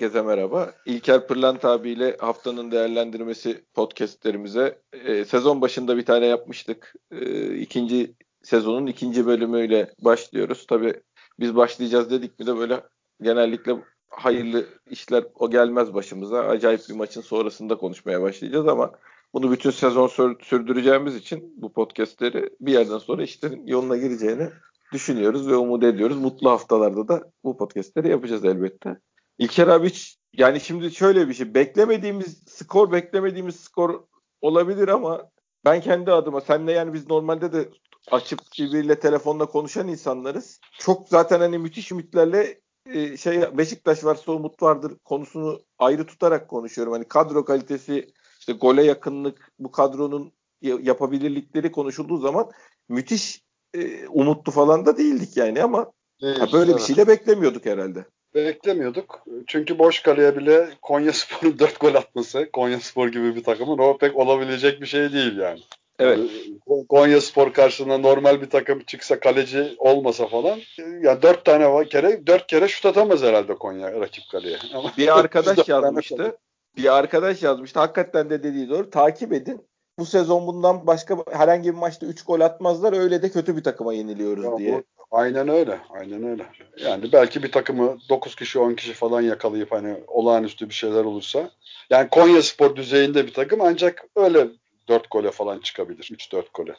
Herkese merhaba. İlker Pırlant abiyle haftanın değerlendirmesi podcastlerimize e, sezon başında bir tane yapmıştık. E, ikinci sezonun ikinci bölümüyle başlıyoruz. Tabii biz başlayacağız dedik mi de böyle genellikle hayırlı işler o gelmez başımıza. Acayip bir maçın sonrasında konuşmaya başlayacağız ama bunu bütün sezon sürdüreceğimiz için bu podcastleri bir yerden sonra işlerin yoluna gireceğini düşünüyoruz ve umut ediyoruz. Mutlu haftalarda da bu podcastleri yapacağız elbette. İlker abi yani şimdi şöyle bir şey beklemediğimiz skor beklemediğimiz skor olabilir ama ben kendi adıma senle yani biz normalde de açıp birbiriyle telefonla konuşan insanlarız. Çok zaten hani müthiş ümitlerle e, şey Beşiktaş varsa umut vardır konusunu ayrı tutarak konuşuyorum. Hani kadro kalitesi işte gole yakınlık bu kadronun yapabilirlikleri konuşulduğu zaman müthiş e, umutlu falan da değildik yani ama Değil, böyle evet. bir şey de beklemiyorduk herhalde beklemiyorduk. Çünkü boş kaleye bile Konya Spor'un 4 gol atması, Konya Spor gibi bir takımın o pek olabilecek bir şey değil yani. Evet. Yani Konya Spor karşısında normal bir takım çıksa kaleci olmasa falan ya dört tane kere dört kere şut atamaz herhalde Konya rakip kaleye. Ama bir arkadaş yazmıştı. Bir arkadaş yazmıştı. Hakikaten de dediği doğru. Takip edin. Bu sezon bundan başka herhangi bir maçta 3 gol atmazlar. Öyle de kötü bir takıma yeniliyoruz ya diye. Aynen öyle. Aynen öyle. Yani belki bir takımı 9 kişi 10 kişi falan yakalayıp hani olağanüstü bir şeyler olursa. Yani Konya Spor düzeyinde bir takım ancak öyle 4 gole falan çıkabilir. 3-4 gole.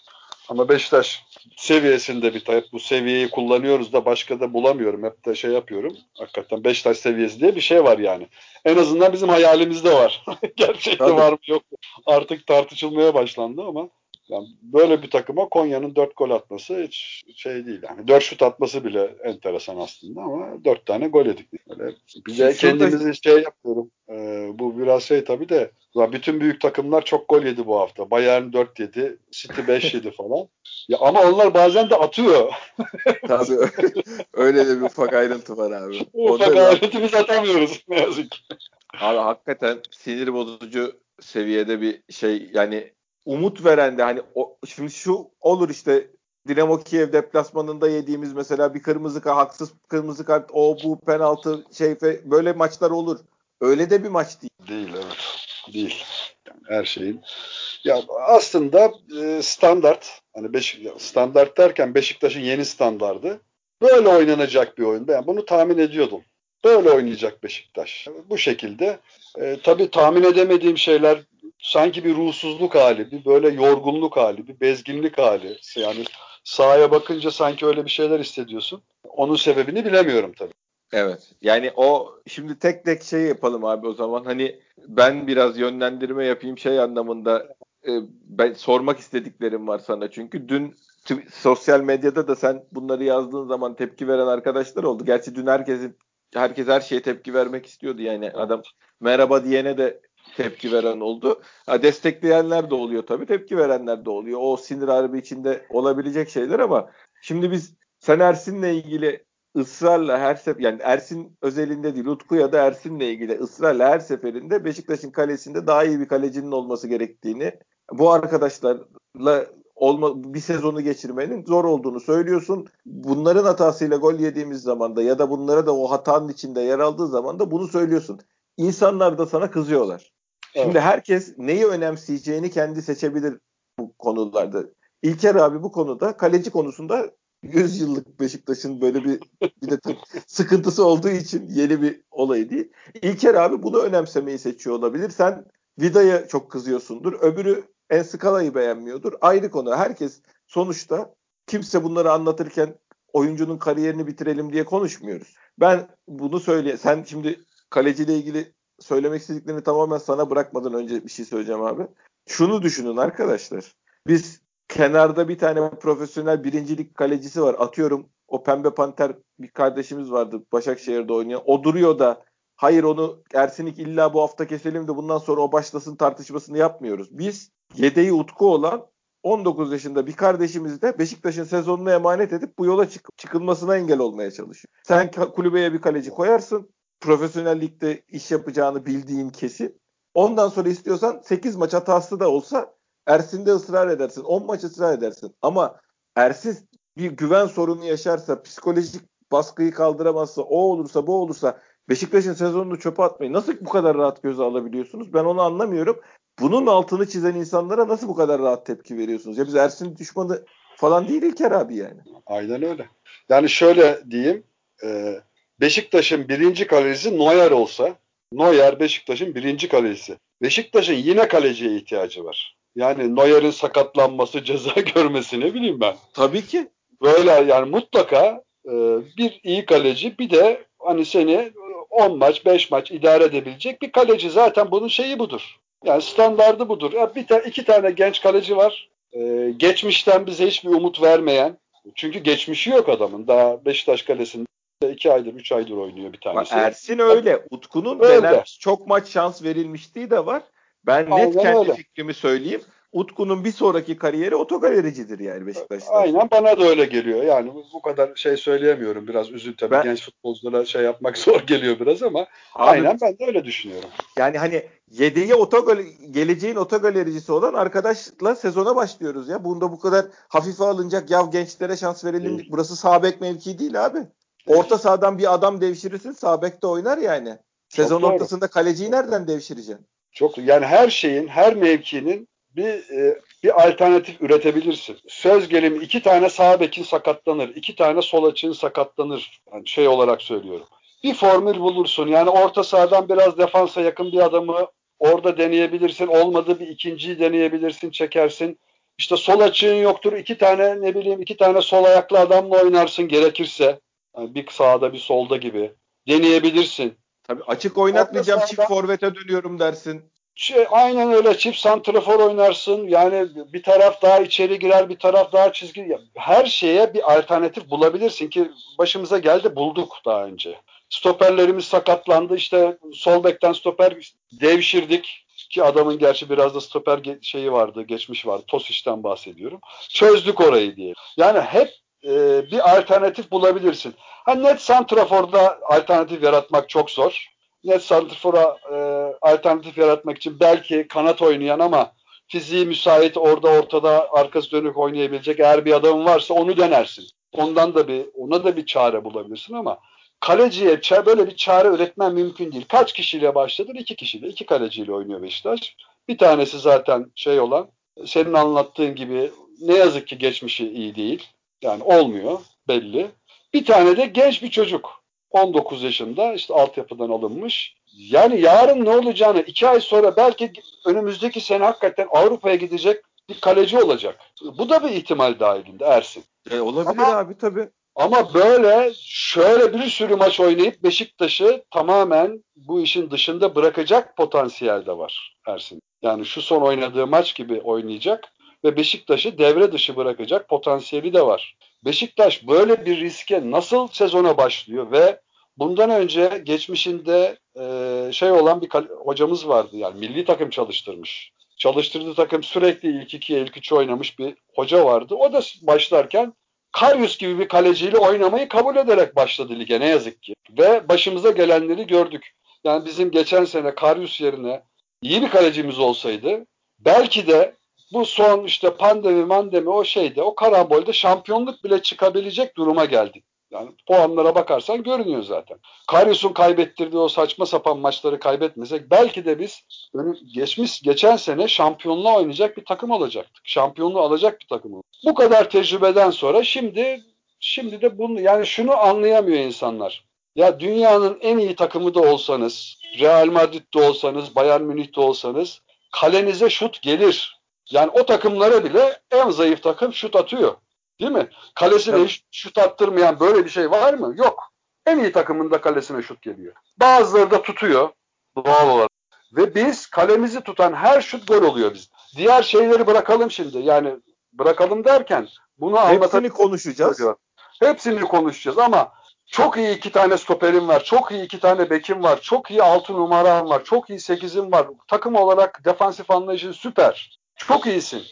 Ama Beşiktaş seviyesinde bir takım. Bu seviyeyi kullanıyoruz da başka da bulamıyorum. Hep de şey yapıyorum. Hakikaten Beşiktaş seviyesi diye bir şey var yani. En azından bizim hayalimizde var. Gerçekte var mı yok mu? Artık tartışılmaya başlandı ama yani böyle bir takıma Konya'nın 4 gol atması hiç şey değil. Yani 4 şut atması bile enteresan aslında ama 4 tane gol yedik. Böyle bir de kendimizi şey yapıyorum. Ee, bu biraz şey tabii de bütün büyük takımlar çok gol yedi bu hafta. Bayern 4 yedi, City 5 yedi falan. Ya ama onlar bazen de atıyor. tabii öyle de bir ufak ayrıntı var abi. Ufak ayrıntı biz atamıyoruz ne yazık ki. Abi hakikaten sinir bozucu seviyede bir şey yani umut veren de hani o, şimdi şu olur işte Dinamo Kiev deplasmanında yediğimiz mesela bir kırmızı kart, haksız kırmızı kart, o bu penaltı şey böyle maçlar olur. Öyle de bir maç değil. Değil evet. Değil. Yani her şeyin. Ya aslında e, standart hani Beşik, standart derken Beşiktaş'ın yeni standardı böyle oynanacak bir oyun. Ben bunu tahmin ediyordum. Böyle oynayacak Beşiktaş. Bu şekilde. E, tabii tahmin edemediğim şeyler sanki bir ruhsuzluk hali, bir böyle yorgunluk hali, bir bezginlik hali. Yani sahaya bakınca sanki öyle bir şeyler hissediyorsun. Onun sebebini bilemiyorum tabii. Evet. Yani o şimdi tek tek şey yapalım abi o zaman. Hani ben biraz yönlendirme yapayım şey anlamında e, ben sormak istediklerim var sana çünkü dün sosyal medyada da sen bunları yazdığın zaman tepki veren arkadaşlar oldu. Gerçi dün herkesin herkes her şeye tepki vermek istiyordu yani adam merhaba diyene de tepki veren oldu. Ha, destekleyenler de oluyor tabii, tepki verenler de oluyor. O sinir harbi içinde olabilecek şeyler ama şimdi biz sen Ersin'le ilgili ısrarla her sefer yani Ersin özelinde değil Utku ya da Ersin'le ilgili ısrarla her seferinde Beşiktaş'ın kalesinde daha iyi bir kalecinin olması gerektiğini bu arkadaşlarla olma, bir sezonu geçirmenin zor olduğunu söylüyorsun. Bunların hatasıyla gol yediğimiz zaman da ya da bunlara da o hatanın içinde yer aldığı zaman da bunu söylüyorsun. İnsanlar da sana kızıyorlar. Evet. Şimdi herkes neyi önemseyeceğini kendi seçebilir bu konularda. İlker abi bu konuda kaleci konusunda 100 yıllık Beşiktaş'ın böyle bir, bir de sıkıntısı olduğu için yeni bir olay değil. İlker abi bunu önemsemeyi seçiyor olabilir. Sen Vida'ya çok kızıyorsundur. Öbürü En Skala'yı beğenmiyordur. Ayrı konu. Herkes sonuçta kimse bunları anlatırken oyuncunun kariyerini bitirelim diye konuşmuyoruz. Ben bunu söyle. Sen şimdi kaleciyle ilgili söylemek istediklerini tamamen sana bırakmadan önce bir şey söyleyeceğim abi. Şunu düşünün arkadaşlar. Biz kenarda bir tane profesyonel birincilik kalecisi var. Atıyorum o Pembe Panter bir kardeşimiz vardı Başakşehir'de oynayan. O duruyor da hayır onu Ersin'ik illa bu hafta keselim de bundan sonra o başlasın tartışmasını yapmıyoruz. Biz yedeği utku olan 19 yaşında bir kardeşimiz de Beşiktaş'ın sezonunu emanet edip bu yola çık- çıkılmasına engel olmaya çalışıyor. Sen kulübeye bir kaleci koyarsın profesyonel ligde iş yapacağını bildiğin kesin. Ondan sonra istiyorsan 8 maç hatası da olsa Ersin'de ısrar edersin. 10 maç ısrar edersin. Ama Ersin bir güven sorunu yaşarsa, psikolojik baskıyı kaldıramazsa, o olursa, bu olursa Beşiktaş'ın sezonunu çöpe atmayı nasıl bu kadar rahat göze alabiliyorsunuz? Ben onu anlamıyorum. Bunun altını çizen insanlara nasıl bu kadar rahat tepki veriyorsunuz? Ya biz Ersin düşmanı falan değil İlker abi yani. Aynen öyle. Yani şöyle diyeyim. E, Beşiktaş'ın birinci kalecisi Neuer olsa Neuer Beşiktaş'ın birinci kalecisi. Beşiktaş'ın yine kaleciye ihtiyacı var. Yani Neuer'in sakatlanması, ceza görmesi ne bileyim ben. Tabii ki. Böyle yani mutlaka e, bir iyi kaleci bir de hani seni 10 maç 5 maç idare edebilecek bir kaleci zaten bunun şeyi budur. Yani standardı budur. Ya bir ta iki tane genç kaleci var. Ee, geçmişten bize hiçbir umut vermeyen. Çünkü geçmişi yok adamın. Daha Beşiktaş kalesinde iki aydır, üç aydır oynuyor bir tanesi. Ersin öyle. Utku'nun öyle. çok maç şans verilmişliği de var. Ben net Aynen kendi öyle. fikrimi söyleyeyim. Utku'nun bir sonraki kariyeri otogalericidir yani Beşiktaş'ta. Aynen bana da öyle geliyor. Yani bu kadar şey söyleyemiyorum. Biraz üzün tabii. Ben, Genç futbolculara şey yapmak zor geliyor biraz ama abi, aynen ben de öyle düşünüyorum. Yani hani yedeği otogal geleceğin otogalericisi olan arkadaşla sezona başlıyoruz ya. Bunda bu kadar hafife alınacak yav gençlere şans verelim. Burası sağ bek mevki değil abi. Orta sahadan bir adam devşirirsin sağ bekte oynar yani. Sezon Çok ortasında doğru. kaleciyi nereden devşireceksin? Çok yani her şeyin, her mevkinin bir e, bir alternatif üretebilirsin. Söz gelimi iki tane sağ bekin sakatlanır, iki tane sol açığın sakatlanır. Yani şey olarak söylüyorum. Bir formül bulursun. Yani orta sahadan biraz defansa yakın bir adamı orada deneyebilirsin. Olmadı bir ikinciyi deneyebilirsin, çekersin. İşte sol açığın yoktur. iki tane ne bileyim iki tane sol ayaklı adamla oynarsın gerekirse. Yani bir sağda bir solda gibi. Deneyebilirsin. Tabii açık oynatmayacağım çift forvete dönüyorum dersin. Şey, aynen öyle çift santrafor oynarsın. Yani bir taraf daha içeri girer, bir taraf daha çizgi. Her şeye bir alternatif bulabilirsin ki başımıza geldi bulduk daha önce. Stoperlerimiz sakatlandı. İşte sol bekten stoper devşirdik ki adamın gerçi biraz da stoper şeyi vardı, geçmiş vardı. Tosic'ten bahsediyorum. Çözdük orayı diye. Yani hep e, bir alternatif bulabilirsin. Ha net santraforda alternatif yaratmak çok zor net santrfora e, alternatif yaratmak için belki kanat oynayan ama fiziği müsait orada ortada arkası dönük oynayabilecek eğer bir adamın varsa onu denersin. Ondan da bir ona da bir çare bulabilirsin ama kaleciye böyle bir çare üretmen mümkün değil. Kaç kişiyle başladın? İki kişiyle. iki kaleciyle oynuyor Beşiktaş. Bir tanesi zaten şey olan senin anlattığın gibi ne yazık ki geçmişi iyi değil. Yani olmuyor belli. Bir tane de genç bir çocuk. 19 yaşında işte altyapıdan alınmış. Yani yarın ne olacağını iki ay sonra belki önümüzdeki sene hakikaten Avrupa'ya gidecek bir kaleci olacak. Bu da bir ihtimal dahilinde Ersin. E, olabilir ama, abi tabii. Ama böyle şöyle bir sürü maç oynayıp Beşiktaş'ı tamamen bu işin dışında bırakacak potansiyel de var Ersin. Yani şu son oynadığı maç gibi oynayacak ve Beşiktaş'ı devre dışı bırakacak potansiyeli de var. Beşiktaş böyle bir riske nasıl sezona başlıyor ve bundan önce geçmişinde e, şey olan bir hocamız vardı yani milli takım çalıştırmış. Çalıştırdığı takım sürekli ilk iki ilk üç oynamış bir hoca vardı. O da başlarken Karyus gibi bir kaleciyle oynamayı kabul ederek başladı lige ne yazık ki. Ve başımıza gelenleri gördük. Yani bizim geçen sene Karyus yerine iyi bir kalecimiz olsaydı belki de bu son işte pandemi mandemi o şeyde o karambolde şampiyonluk bile çıkabilecek duruma geldik. Yani puanlara bakarsan görünüyor zaten. Karius'un kaybettirdiği o saçma sapan maçları kaybetmesek belki de biz geçmiş geçen sene şampiyonluğa oynayacak bir takım olacaktık. Şampiyonluğu alacak bir takım olacak. Bu kadar tecrübeden sonra şimdi şimdi de bunu yani şunu anlayamıyor insanlar. Ya dünyanın en iyi takımı da olsanız, Real Madrid'de olsanız, Bayern Münih'te olsanız kalenize şut gelir. Yani o takımlara bile en zayıf takım şut atıyor. Değil mi? Kalesine evet. hiç şut attırmayan böyle bir şey var mı? Yok. En iyi takımında kalesine şut geliyor. Bazıları da tutuyor doğal olarak. Ve biz kalemizi tutan her şut gol oluyor biz. Diğer şeyleri bırakalım şimdi. Yani bırakalım derken bunu Hepsini konuşacağız. Hepsini konuşacağız ama çok iyi iki tane stoperim var. Çok iyi iki tane bekim var. Çok iyi altı numaram var. Çok iyi sekizim var. Takım olarak defansif anlayışın süper. Çok iyisin.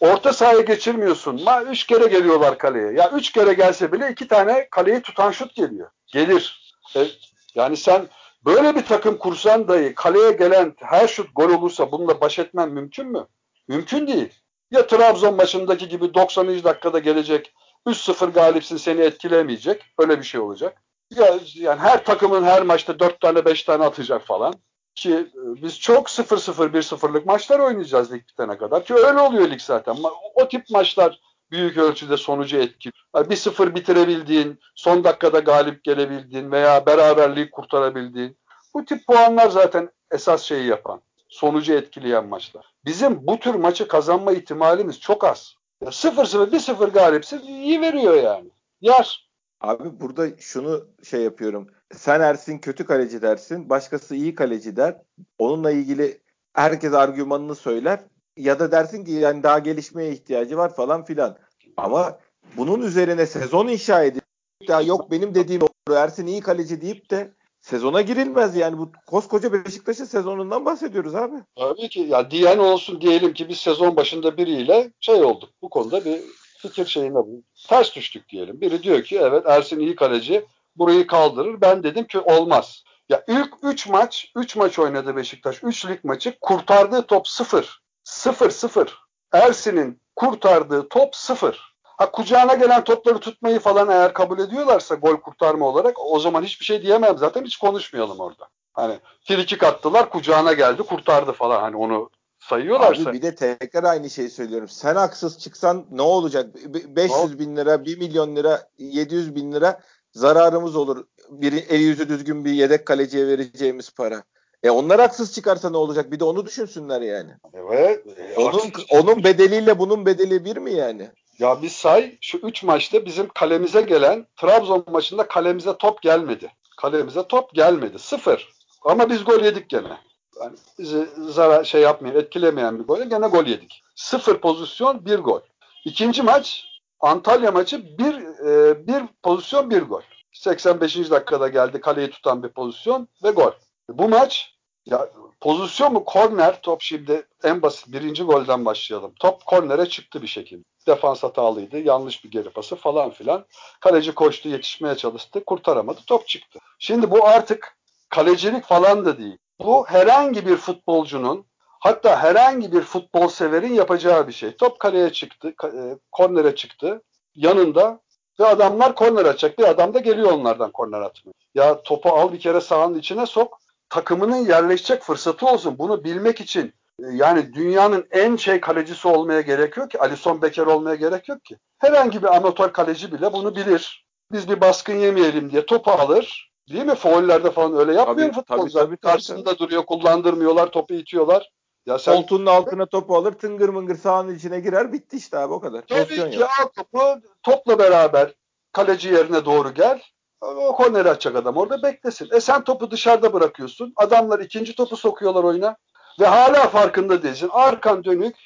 Orta sahaya geçirmiyorsun. Ma üç kere geliyorlar kaleye. Ya üç kere gelse bile iki tane kaleyi tutan şut geliyor. Gelir. E, yani sen böyle bir takım kursan dahi kaleye gelen her şut gol olursa bununla baş etmen mümkün mü? Mümkün değil. Ya Trabzon maçındaki gibi 90. dakikada gelecek 3-0 galipsin seni etkilemeyecek. Öyle bir şey olacak. Ya, yani her takımın her maçta 4 tane 5 tane atacak falan. Ki e, biz çok 0-0 1-0'lık maçlar oynayacağız lig bitene kadar. Ki öyle oluyor lig zaten. O tip maçlar büyük ölçüde sonucu etkili. Yani 1-0 bitirebildiğin, son dakikada galip gelebildiğin veya beraberliği kurtarabildiğin bu tip puanlar zaten esas şeyi yapan, sonucu etkileyen maçlar. Bizim bu tür maçı kazanma ihtimalimiz çok az. 0-0, 1-0 galipsin iyi veriyor yani. Yar. Abi burada şunu şey yapıyorum. Sen Ersin kötü kaleci dersin. Başkası iyi kaleci der. Onunla ilgili herkes argümanını söyler. Ya da dersin ki yani daha gelişmeye ihtiyacı var falan filan. Ama bunun üzerine sezon inşa edip daha yok benim dediğim doğru Ersin iyi kaleci deyip de sezona girilmez yani bu koskoca Beşiktaş'ın sezonundan bahsediyoruz abi. Tabii ki ya diyen olsun diyelim ki biz sezon başında biriyle şey olduk bu konuda bir fikir şeyine ters düştük diyelim. Biri diyor ki evet Ersin iyi kaleci burayı kaldırır. Ben dedim ki olmaz. Ya ilk 3 maç 3 maç oynadı Beşiktaş. 3 lig maçı kurtardığı top 0. 0-0. Ersin'in kurtardığı top 0. Ha kucağına gelen topları tutmayı falan eğer kabul ediyorlarsa gol kurtarma olarak o zaman hiçbir şey diyemem zaten hiç konuşmayalım orada. Hani frikik attılar kucağına geldi kurtardı falan hani onu sayıyorlarsa. Abi bir de tekrar aynı şeyi söylüyorum. Sen haksız çıksan ne olacak? 500 bin lira, 1 milyon lira, 700 bin lira zararımız olur. Bir el yüzü düzgün bir yedek kaleciye vereceğimiz para. E onlar haksız çıkarsa ne olacak? Bir de onu düşünsünler yani. Evet. Onun onun bedeliyle bunun bedeli bir mi yani? Ya bir say şu 3 maçta bizim kalemize gelen Trabzon maçında kalemize top gelmedi. Kalemize top gelmedi. Sıfır. Ama biz gol yedik gene. Yani zarar şey yapmayan, etkilemeyen bir gol. Gene gol yedik. Sıfır pozisyon, bir gol. İkinci maç Antalya maçı bir, e, bir pozisyon, bir gol. 85. dakikada geldi kaleyi tutan bir pozisyon ve gol. Bu maç ya pozisyon mu korner top şimdi en basit birinci golden başlayalım. Top kornere çıktı bir şekilde. Defans hatalıydı. Yanlış bir geri pası falan filan. Kaleci koştu yetişmeye çalıştı. Kurtaramadı. Top çıktı. Şimdi bu artık kalecilik falan da değil. Bu herhangi bir futbolcunun hatta herhangi bir futbol severin yapacağı bir şey. Top kaleye çıktı. E, kornere çıktı. Yanında ve adamlar korner atacak. Bir adam da geliyor onlardan korner atmaya. Ya topu al bir kere sahanın içine sok takımının yerleşecek fırsatı olsun. Bunu bilmek için e, yani dünyanın en şey kalecisi olmaya gerek yok ki. Alisson Becker olmaya gerek yok ki. Herhangi bir amatör kaleci bile bunu bilir. Biz bir baskın yemeyelim diye topu alır. Değil mi? Faullerde falan öyle yapmıyor tabii, futbolcular. Tabii, tabii, Karşısında tabii. duruyor, kullandırmıyorlar, topu itiyorlar. Ya sen... Koltuğunun altına topu alır, tıngır mıngır sahanın içine girer, bitti işte abi o kadar. Tabii ki al topu, topla beraber kaleci yerine doğru gel. O korneri açacak adam orada beklesin. E sen topu dışarıda bırakıyorsun. Adamlar ikinci topu sokuyorlar oyuna. Ve hala farkında değilsin. Arkan dönük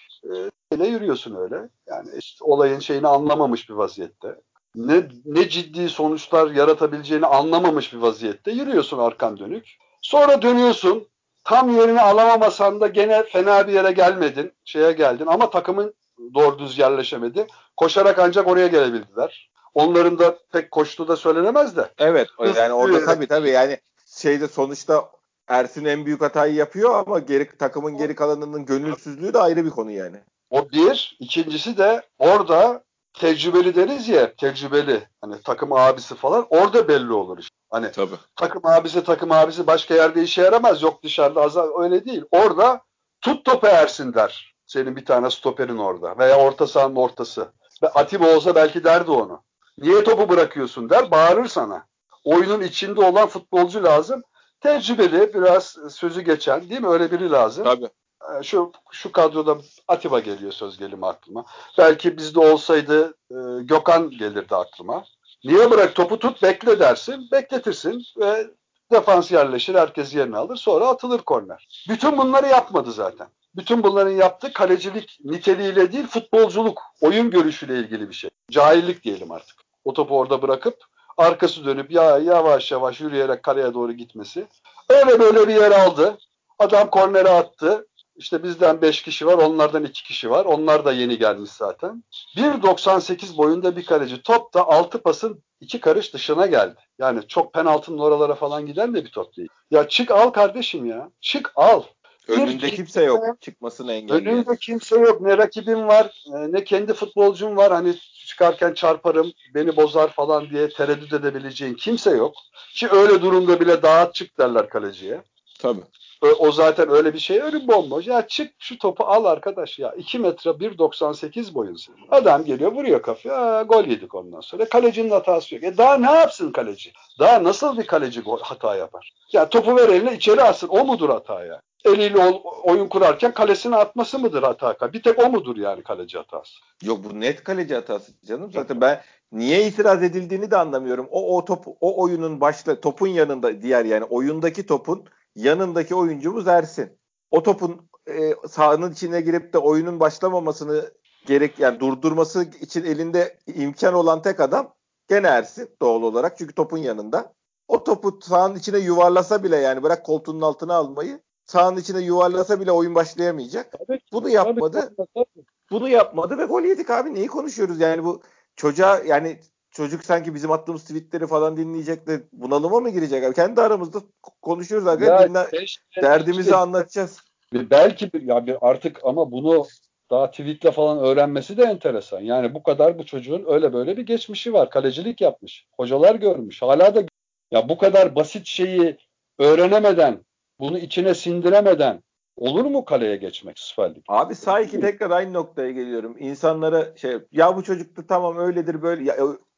e, yürüyorsun öyle. Yani işte olayın şeyini anlamamış bir vaziyette. Ne, ne ciddi sonuçlar yaratabileceğini anlamamış bir vaziyette yürüyorsun arkan dönük. Sonra dönüyorsun. Tam yerini alamamasan da gene fena bir yere gelmedin. Şeye geldin ama takımın doğru düz yerleşemedi. Koşarak ancak oraya gelebildiler. Onların da pek koştuğu da söylenemez de. Evet yani orada tabii tabii yani şeyde sonuçta Ersin en büyük hatayı yapıyor ama geri takımın geri kalanının gönülsüzlüğü de ayrı bir konu yani. O bir. ikincisi de orada tecrübeli deriz ya tecrübeli hani takım abisi falan orada belli olur işte. Hani Tabii. takım abisi takım abisi başka yerde işe yaramaz yok dışarıda az öyle değil. Orada tut topu Ersin der. Senin bir tane stoperin orada veya orta sahanın ortası. Ve Atiba olsa belki derdi onu. Niye topu bırakıyorsun der bağırır sana. Oyunun içinde olan futbolcu lazım. Tecrübeli biraz sözü geçen değil mi öyle biri lazım. Tabii. Ee, şu şu kadroda Atiba geliyor söz gelimi aklıma. Belki bizde olsaydı e, Gökhan gelirdi aklıma. Niye bırak topu tut bekle dersin. Bekletirsin ve defans yerleşir herkes yerine alır sonra atılır korner. Bütün bunları yapmadı zaten. Bütün bunların yaptığı kalecilik niteliğiyle değil futbolculuk, oyun görüşüyle ilgili bir şey. Cahillik diyelim artık o topu orada bırakıp arkası dönüp ya yavaş yavaş yürüyerek kaleye doğru gitmesi. Öyle böyle bir yer aldı. Adam kornere attı. İşte bizden 5 kişi var, onlardan 2 kişi var. Onlar da yeni gelmiş zaten. 1.98 boyunda bir kaleci. Top da 6 pasın 2 karış dışına geldi. Yani çok penaltının oralara falan giden de bir top değil. Ya çık al kardeşim ya. Çık al. Önünde bir, kimse yok çıkmasını engelleyen. Önünde kimse yok. Ne rakibin var, ne kendi futbolcun var. Hani çıkarken çarparım, beni bozar falan diye tereddüt edebileceğin kimse yok. Ki öyle durumda bile dağıt çık derler kaleciye. Tabii. O zaten öyle bir şey. Önüm bomboş. Ya çık şu topu al arkadaş ya. 2 metre 1.98 boyun senin. Adam geliyor vuruyor kafaya. Gol yedik ondan sonra. Kalecinin hatası yok. E daha ne yapsın kaleci? Daha nasıl bir kaleci gol, hata yapar? Ya topu ver eline içeri alsın. O mudur hata ya? Eliyle oyun kurarken kalesine atması mıdır hata? Bir tek o mudur yani kaleci hatası? Yok bu net kaleci hatası canım. Zaten ben niye itiraz edildiğini de anlamıyorum. O o top o oyunun başla topun yanında diğer yani oyundaki topun yanındaki oyuncumuz Ersin. O topun e, sahanın içine girip de oyunun başlamamasını gerek yani durdurması için elinde imkan olan tek adam gene Ersin doğal olarak çünkü topun yanında. O topu sahanın içine yuvarlasa bile yani bırak koltuğunun altına almayı sahanın içine yuvarlasa bile oyun başlayamayacak. Tabii, Bunu yapmadı. Tabii, tabii. Bunu yapmadı ve gol yedik abi. Neyi konuşuyoruz? Yani bu çocuğa yani çocuk sanki bizim attığımız tweetleri falan dinleyecek de bunalıma mı girecek abi? Kendi aramızda konuşuyoruz arkadaşlar. Dinle, işte, derdimizi işte, anlatacağız. Belki bir, ya bir artık ama bunu daha tweetle falan öğrenmesi de enteresan. Yani bu kadar bu çocuğun öyle böyle bir geçmişi var. Kalecilik yapmış. Hocalar görmüş. Hala da ya bu kadar basit şeyi öğrenemeden, bunu içine sindiremeden olur mu kaleye geçmek Süper Lig? Abi sanki tekrar aynı noktaya geliyorum. İnsanlara şey ya bu çocuk da tamam öyledir böyle ya,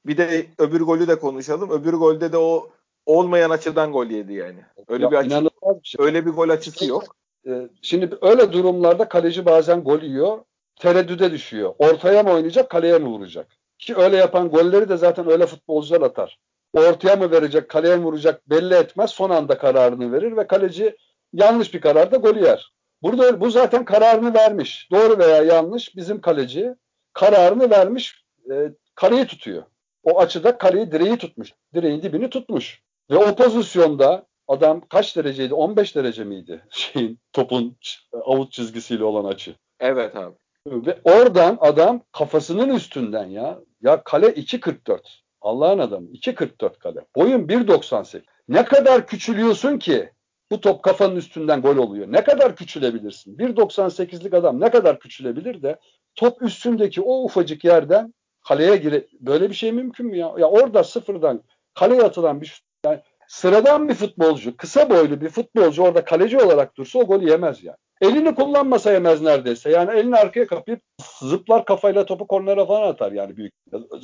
bir de öbür golü de konuşalım. Öbür golde de o olmayan açıdan gol yedi yani. Öyle ya, bir açı, bir şey. öyle bir gol açısı yok. Ee, şimdi öyle durumlarda kaleci bazen gol yiyor. Tereddüde düşüyor. Ortaya mı oynayacak, kaleye mi vuracak? Ki öyle yapan golleri de zaten öyle futbolcular atar. Ortaya mı verecek, kaleye mi vuracak belli etmez. Son anda kararını verir ve kaleci yanlış bir kararda gol yer. Burada bu zaten kararını vermiş. Doğru veya yanlış bizim kaleci kararını vermiş. E, kaleyi tutuyor. O açıda kaleyi direği tutmuş. Direğin dibini tutmuş. Ve o pozisyonda adam kaç dereceydi? 15 derece miydi? Şeyin topun avuç çizgisiyle olan açı. Evet abi. Ve oradan adam kafasının üstünden ya. Ya kale 2.44. Allah'ın adamı 2.44 kale. Boyun 1.98. Ne kadar küçülüyorsun ki bu top kafanın üstünden gol oluyor. Ne kadar küçülebilirsin? 1.98'lik adam ne kadar küçülebilir de top üstündeki o ufacık yerden kaleye gire böyle bir şey mümkün mü ya? Ya orada sıfırdan kaleye atılan bir yani sıradan bir futbolcu, kısa boylu bir futbolcu orada kaleci olarak dursa o golü yemez yani. Elini kullanmasa yemez neredeyse. Yani elini arkaya kapayıp zıplar kafayla topu kornere falan atar yani büyük.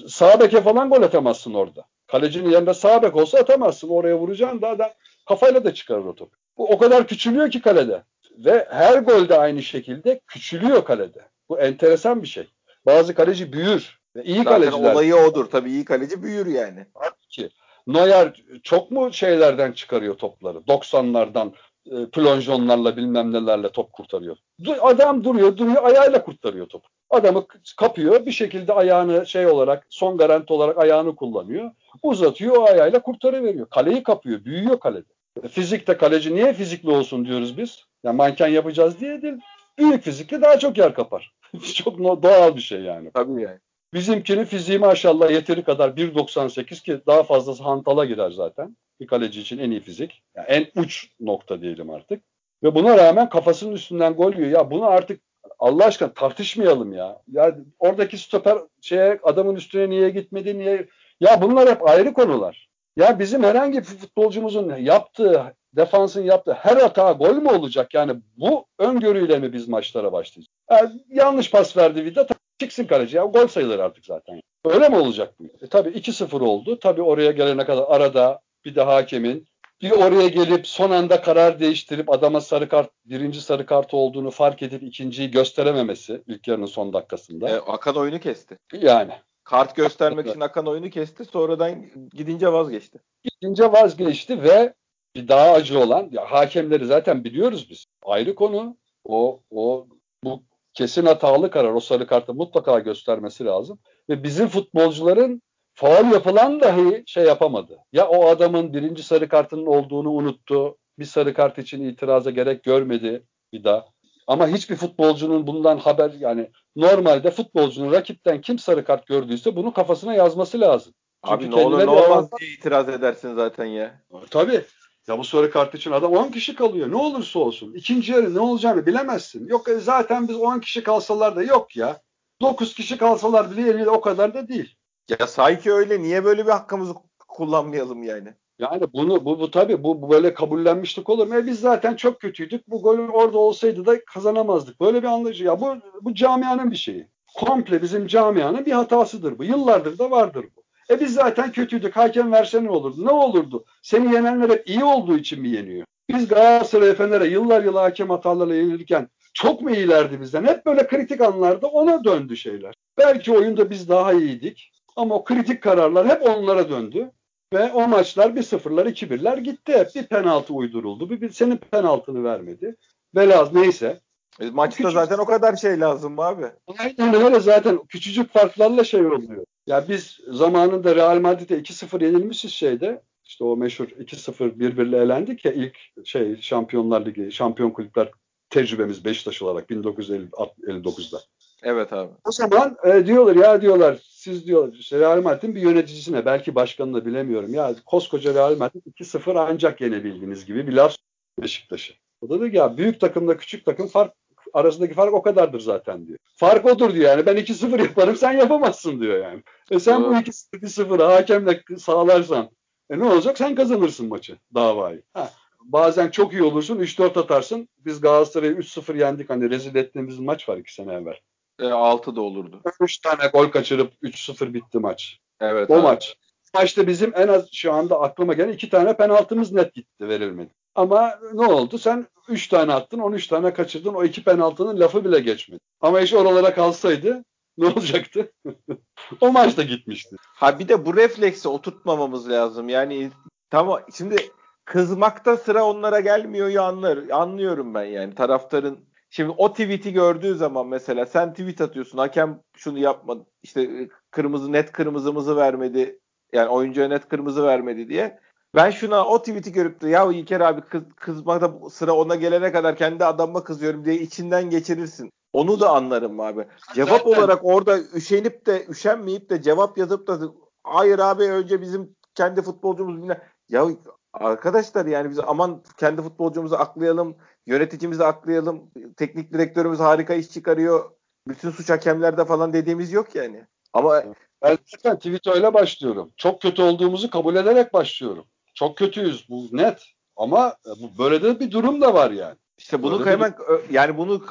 Sağ beke falan gol atamazsın orada. Kalecinin yanında sağ bek olsa atamazsın. Oraya vuracaksın da adam kafayla da çıkarır o topu. Bu o kadar küçülüyor ki kalede. Ve her golde aynı şekilde küçülüyor kalede. Bu enteresan bir şey. Bazı kaleci büyür. İyi Zaten kaleciler. olayı odur. Tabii iyi kaleci büyür yani. Tabii ki. Neuer çok mu şeylerden çıkarıyor topları? 90'lardan e, plonjonlarla bilmem nelerle top kurtarıyor. Adam duruyor duruyor ayağıyla kurtarıyor topu. Adamı kapıyor bir şekilde ayağını şey olarak son garanti olarak ayağını kullanıyor. Uzatıyor o ayağıyla kurtarıveriyor. Kaleyi kapıyor büyüyor kalede. E, fizikte kaleci niye fizikli olsun diyoruz biz? Yani manken yapacağız diye değil. Büyük fizikli daha çok yer kapar. çok doğal bir şey yani. Tabii yani. Bizimkinin fiziği maşallah yeteri kadar 1.98 ki daha fazlası hantala girer zaten. Bir kaleci için en iyi fizik. Yani en uç nokta diyelim artık. Ve buna rağmen kafasının üstünden gol yiyor. Ya bunu artık Allah aşkına tartışmayalım ya. Ya oradaki stoper şeye adamın üstüne niye gitmedi niye ya bunlar hep ayrı konular. Ya bizim herhangi bir futbolcumuzun yaptığı defansın yaptığı her hata gol mü olacak? Yani bu öngörüyle mi biz maçlara başlayacağız? Yani yanlış pas verdi Vida çıksın kaleci ya gol sayılır artık zaten. Öyle mi olacak bu? E, tabii 2-0 oldu. Tabii oraya gelene kadar arada bir de hakemin bir oraya gelip son anda karar değiştirip adama sarı kart birinci sarı kart olduğunu fark edip ikinciyi gösterememesi ilk yarının son dakikasında. E, Akan oyunu kesti. Yani. Kart göstermek için Akan oyunu kesti. Sonradan gidince vazgeçti. Gidince vazgeçti ve bir daha acı olan ya hakemleri zaten biliyoruz biz. Ayrı konu. O o bu kesin hatalı karar. O sarı kartı mutlaka göstermesi lazım. Ve bizim futbolcuların faal yapılan dahi şey yapamadı. Ya o adamın birinci sarı kartının olduğunu unuttu. Bir sarı kart için itiraza gerek görmedi bir daha. Ama hiçbir futbolcunun bundan haber yani normalde futbolcunun rakipten kim sarı kart gördüyse bunu kafasına yazması lazım. Çünkü Abi ne olur ne olmaz diye itiraz edersin zaten ya. Tabii. Ya bu sarı kart için adam 10 kişi kalıyor. Ne olursa olsun. İkinci yarı ne olacağını bilemezsin. Yok e, zaten biz 10 kişi kalsalar da yok ya. 9 kişi kalsalar bile eliyle o kadar da değil. Ya sanki öyle. Niye böyle bir hakkımızı kullanmayalım yani? Yani bunu bu, bu tabii bu, bu böyle kabullenmişlik olur mu? E biz zaten çok kötüydük. Bu gol orada olsaydı da kazanamazdık. Böyle bir anlayışı. Ya bu bu camianın bir şeyi. Komple bizim camianın bir hatasıdır bu. Yıllardır da vardır bu. E biz zaten kötüydük. Hakem verse ne olurdu? Ne olurdu? Seni yenenler hep iyi olduğu için mi yeniyor? Biz Galatasaray Fener'e yıllar yıl hakem hatalarla yenilirken çok mu iyilerdi bizden? Hep böyle kritik anlarda ona döndü şeyler. Belki oyunda biz daha iyiydik ama o kritik kararlar hep onlara döndü. Ve o maçlar bir sıfırlar, iki birler gitti hep. Bir penaltı uyduruldu. Bir, bir senin penaltını vermedi. Velaz neyse. E, maçta Küçük... zaten o kadar şey lazım abi. Aynen öyle zaten küçücük farklarla şey oluyor. Ya biz zamanında Real Madrid'e 2-0 yenilmişiz şeyde. İşte o meşhur 2-0 birbirle elendik ya ilk şey Şampiyonlar Ligi, Şampiyon Kulüpler tecrübemiz Beşiktaş olarak 1959'da. Evet abi. O zaman e, diyorlar ya diyorlar siz diyor işte Real Madrid'in bir yöneticisine belki başkanını bilemiyorum. Ya koskoca Real Madrid 2-0 ancak yenebildiğiniz gibi bir laf Beşiktaş'ı. O da diyor ki ya büyük takımla küçük takım fark arasındaki fark o kadardır zaten diyor. Fark odur diyor yani ben 2-0 yaparım sen yapamazsın diyor yani. E sen bu 2-0'ı hakemle sağlarsan e ne olacak sen kazanırsın maçı davayı. Ha. Bazen çok iyi olursun 3-4 atarsın. Biz Galatasaray'ı 3-0 yendik hani rezil ettiğimiz maç var 2 sene evvel. E, 6 da olurdu. 3 tane gol kaçırıp 3-0 bitti maç. Evet. O abi. maç. Maçta bizim en az şu anda aklıma gelen iki tane penaltımız net gitti verilmedi. Ama ne oldu? Sen 3 tane attın, 13 tane kaçırdın. O iki penaltının lafı bile geçmedi. Ama iş oralara kalsaydı ne olacaktı? o maç da gitmişti. Ha bir de bu refleksi oturtmamamız lazım. Yani tamam şimdi kızmakta sıra onlara gelmiyor ya anlar. Anlıyorum ben yani taraftarın Şimdi o tweet'i gördüğü zaman mesela sen tweet atıyorsun hakem şunu yapmadı işte kırmızı net kırmızımızı vermedi yani oyuncuya net kırmızı vermedi diye. Ben şuna o tweet'i görüp de ya İlker abi kız, kızmakta sıra ona gelene kadar kendi adamıma kızıyorum diye içinden geçirirsin. Onu da anlarım abi. Cevap Zaten... olarak orada üşenip de üşenmeyip de cevap yazıp da hayır abi önce bizim kendi futbolcumuz bile ya arkadaşlar yani biz aman kendi futbolcumuzu aklayalım yöneticimizi aklayalım. Teknik direktörümüz harika iş çıkarıyor. Bütün suç hakemlerde falan dediğimiz yok yani. Ama ben zaten Twitter'la başlıyorum. Çok kötü olduğumuzu kabul ederek başlıyorum. Çok kötüyüz bu net. Ama böyle de bir durum da var yani. İşte bunu Öyle hemen bir... yani bunu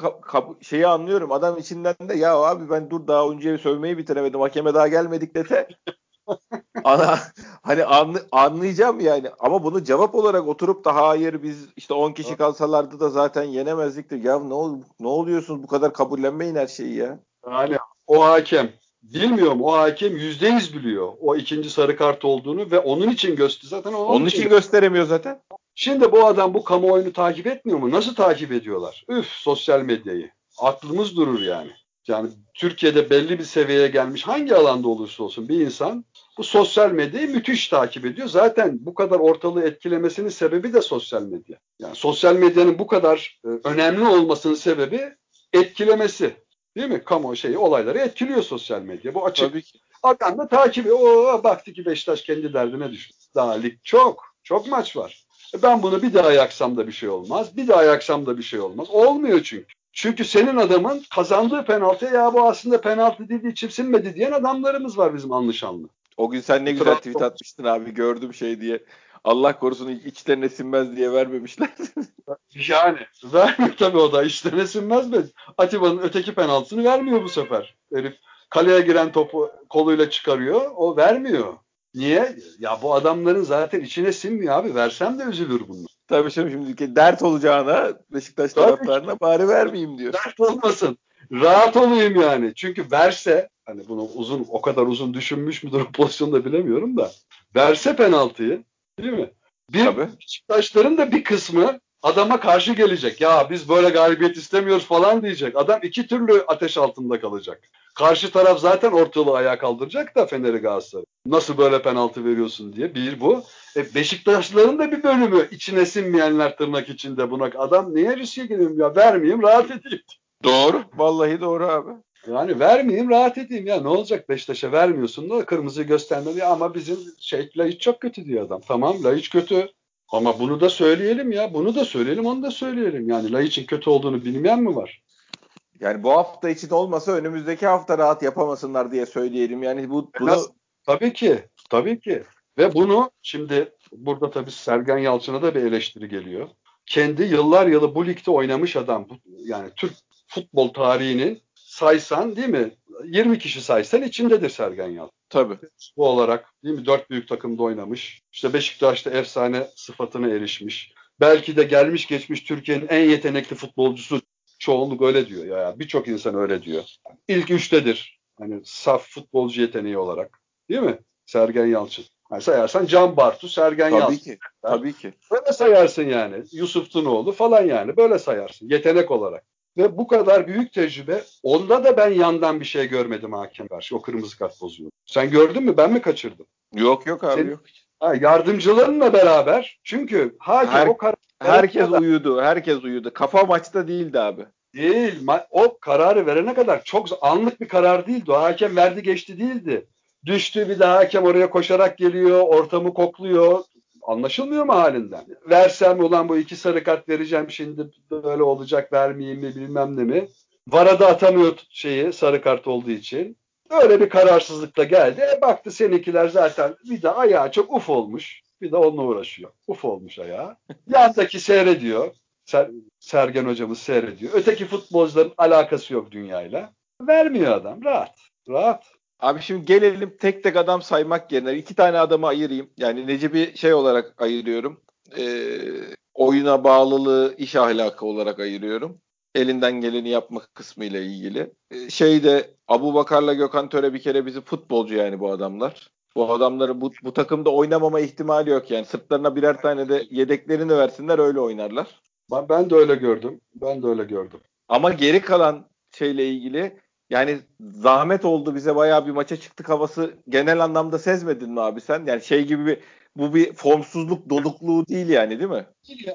şeyi anlıyorum. Adam içinden de ya abi ben dur daha önce sövmeyi bitiremedim. Hakeme daha gelmedik dese Ana, hani anlı, anlayacağım yani ama bunu cevap olarak oturup da hayır biz işte 10 kişi kalsalardı da zaten yenemezdik ya ne, ol, ne oluyorsunuz bu kadar kabullenmeyin her şeyi ya. Yani o hakem bilmiyorum o hakem yüzde yüz biliyor o ikinci sarı kart olduğunu ve onun için göster zaten onun, onun için, gösteremiyor zaten. Şimdi bu adam bu kamuoyunu takip etmiyor mu? Nasıl takip ediyorlar? Üf sosyal medyayı. Aklımız durur yani. Yani Türkiye'de belli bir seviyeye gelmiş hangi alanda olursa olsun bir insan bu sosyal medyayı müthiş takip ediyor. Zaten bu kadar ortalığı etkilemesinin sebebi de sosyal medya. Yani sosyal medyanın bu kadar e, önemli olmasının sebebi etkilemesi. Değil mi? Kamu şeyi olayları etkiliyor sosyal medya. Bu açık. Tabii ki. Adam da takip. Oo, baktı ki Beşiktaş kendi derdine düştü. Daha lig çok. Çok maç var. E ben bunu bir daha yaksam da bir şey olmaz. Bir daha yaksam da bir şey olmaz. Olmuyor çünkü. Çünkü senin adamın kazandığı penaltı ya bu aslında penaltı değil içim sinmedi diyen adamlarımız var bizim anlaşanlı. O gün sen ne güzel tweet atmıştın abi gördüm şey diye. Allah korusun içlerine sinmez diye vermemişler. yani vermiyor tabii o da içlerine sinmez mi? Atiba'nın öteki penaltısını vermiyor bu sefer. Herif kaleye giren topu koluyla çıkarıyor. O vermiyor. Niye? Ya bu adamların zaten içine sinmiyor abi. Versem de üzülür bunlar. Tabii şimdi şimdiki dert olacağına Beşiktaş taraftarına bari vermeyeyim diyor. Dert olmasın. Rahat olayım yani. Çünkü verse hani bunu uzun o kadar uzun düşünmüş müdür o pozisyonda bilemiyorum da verse penaltıyı değil mi? Bir Tabii. Beşiktaşların da bir kısmı adama karşı gelecek. Ya biz böyle galibiyet istemiyoruz falan diyecek. Adam iki türlü ateş altında kalacak. Karşı taraf zaten ortalığı ayağa kaldıracak da Fener'i Galatasaray. Nasıl böyle penaltı veriyorsun diye. Bir bu. E Beşiktaşlıların da bir bölümü içine sinmeyenler tırnak içinde buna. Adam niye riske gireyim ya vermeyeyim rahat edeyim. Doğru. Vallahi doğru abi. Yani vermeyeyim rahat edeyim ya ne olacak Beşiktaş'a vermiyorsun da kırmızı göstermeli ama bizim şey Laiç çok kötü diyor adam. Tamam Laiç kötü ama bunu da söyleyelim ya bunu da söyleyelim onu da söyleyelim. Yani Laiç'in kötü olduğunu bilmeyen mi var? Yani bu hafta için olmasa önümüzdeki hafta rahat yapamasınlar diye söyleyelim. Yani bu bunu tabii ki. Tabii ki. Ve bunu şimdi burada tabii Sergen Yalçın'a da bir eleştiri geliyor. Kendi yıllar yılı bu ligde oynamış adam. Yani Türk futbol tarihinin saysan değil mi? 20 kişi saysan içindedir Sergen Yalçın. Tabii. Bu olarak değil mi? Dört büyük takımda oynamış. İşte Beşiktaş'ta efsane sıfatına erişmiş. Belki de gelmiş geçmiş Türkiye'nin en yetenekli futbolcusu çoğunluk öyle diyor ya. Birçok insan öyle diyor. İlk üçtedir. Hani saf futbolcu yeteneği olarak. Değil mi? Sergen Yalçın. Yani sayarsan Can Bartu, Sergen tabii Yalçın. Ki, tabii ki. Böyle sayarsın yani. Yusuf Tunoğlu falan yani. Böyle sayarsın. Yetenek olarak. Ve bu kadar büyük tecrübe onda da ben yandan bir şey görmedim hakem karşı. O kırmızı kart bozuyor. Sen gördün mü? Ben mi kaçırdım? Yok yok abi Senin, yok. Ha, yardımcılarınla beraber çünkü hakem Her, o karar herkes kadar, uyudu. Herkes uyudu. Kafa maçta değildi abi. Değil. O kararı verene kadar çok anlık bir karar değildi. O hakem verdi geçti değildi. Düştü bir daha hakem oraya koşarak geliyor. Ortamı kokluyor. Anlaşılmıyor mu halinden? Versem ulan bu iki sarı kart vereceğim şimdi böyle olacak vermeyeyim mi bilmem ne mi? Vara da atamıyor şeyi sarı kart olduğu için. Öyle bir kararsızlıkla geldi. E baktı seninkiler zaten bir de ayağı çok uf olmuş. Bir de onunla uğraşıyor. Uf olmuş ayağı. Yandaki seyrediyor. Ser, Sergen hocamız seyrediyor. Öteki futbolcuların alakası yok dünyayla. Vermiyor adam. Rahat. Rahat. Abi şimdi gelelim tek tek adam saymak yerine iki tane adamı ayırayım. Yani Necip'i şey olarak ayırıyorum. Ee, oyuna bağlılığı, iş ahlakı olarak ayırıyorum. Elinden geleni yapmak kısmı ile ilgili. Ee, şeyde Abu Bakar'la Gökhan Töre bir kere bizi futbolcu yani bu adamlar. Bu adamları bu, bu takımda oynamama ihtimali yok yani. Sırtlarına birer tane de yedeklerini versinler öyle oynarlar. Ben, ben de öyle gördüm. Ben de öyle gördüm. Ama geri kalan şeyle ilgili yani zahmet oldu bize bayağı bir maça çıktık havası genel anlamda sezmedin mi abi sen? Yani şey gibi bir bu bir formsuzluk dolukluğu değil yani değil mi?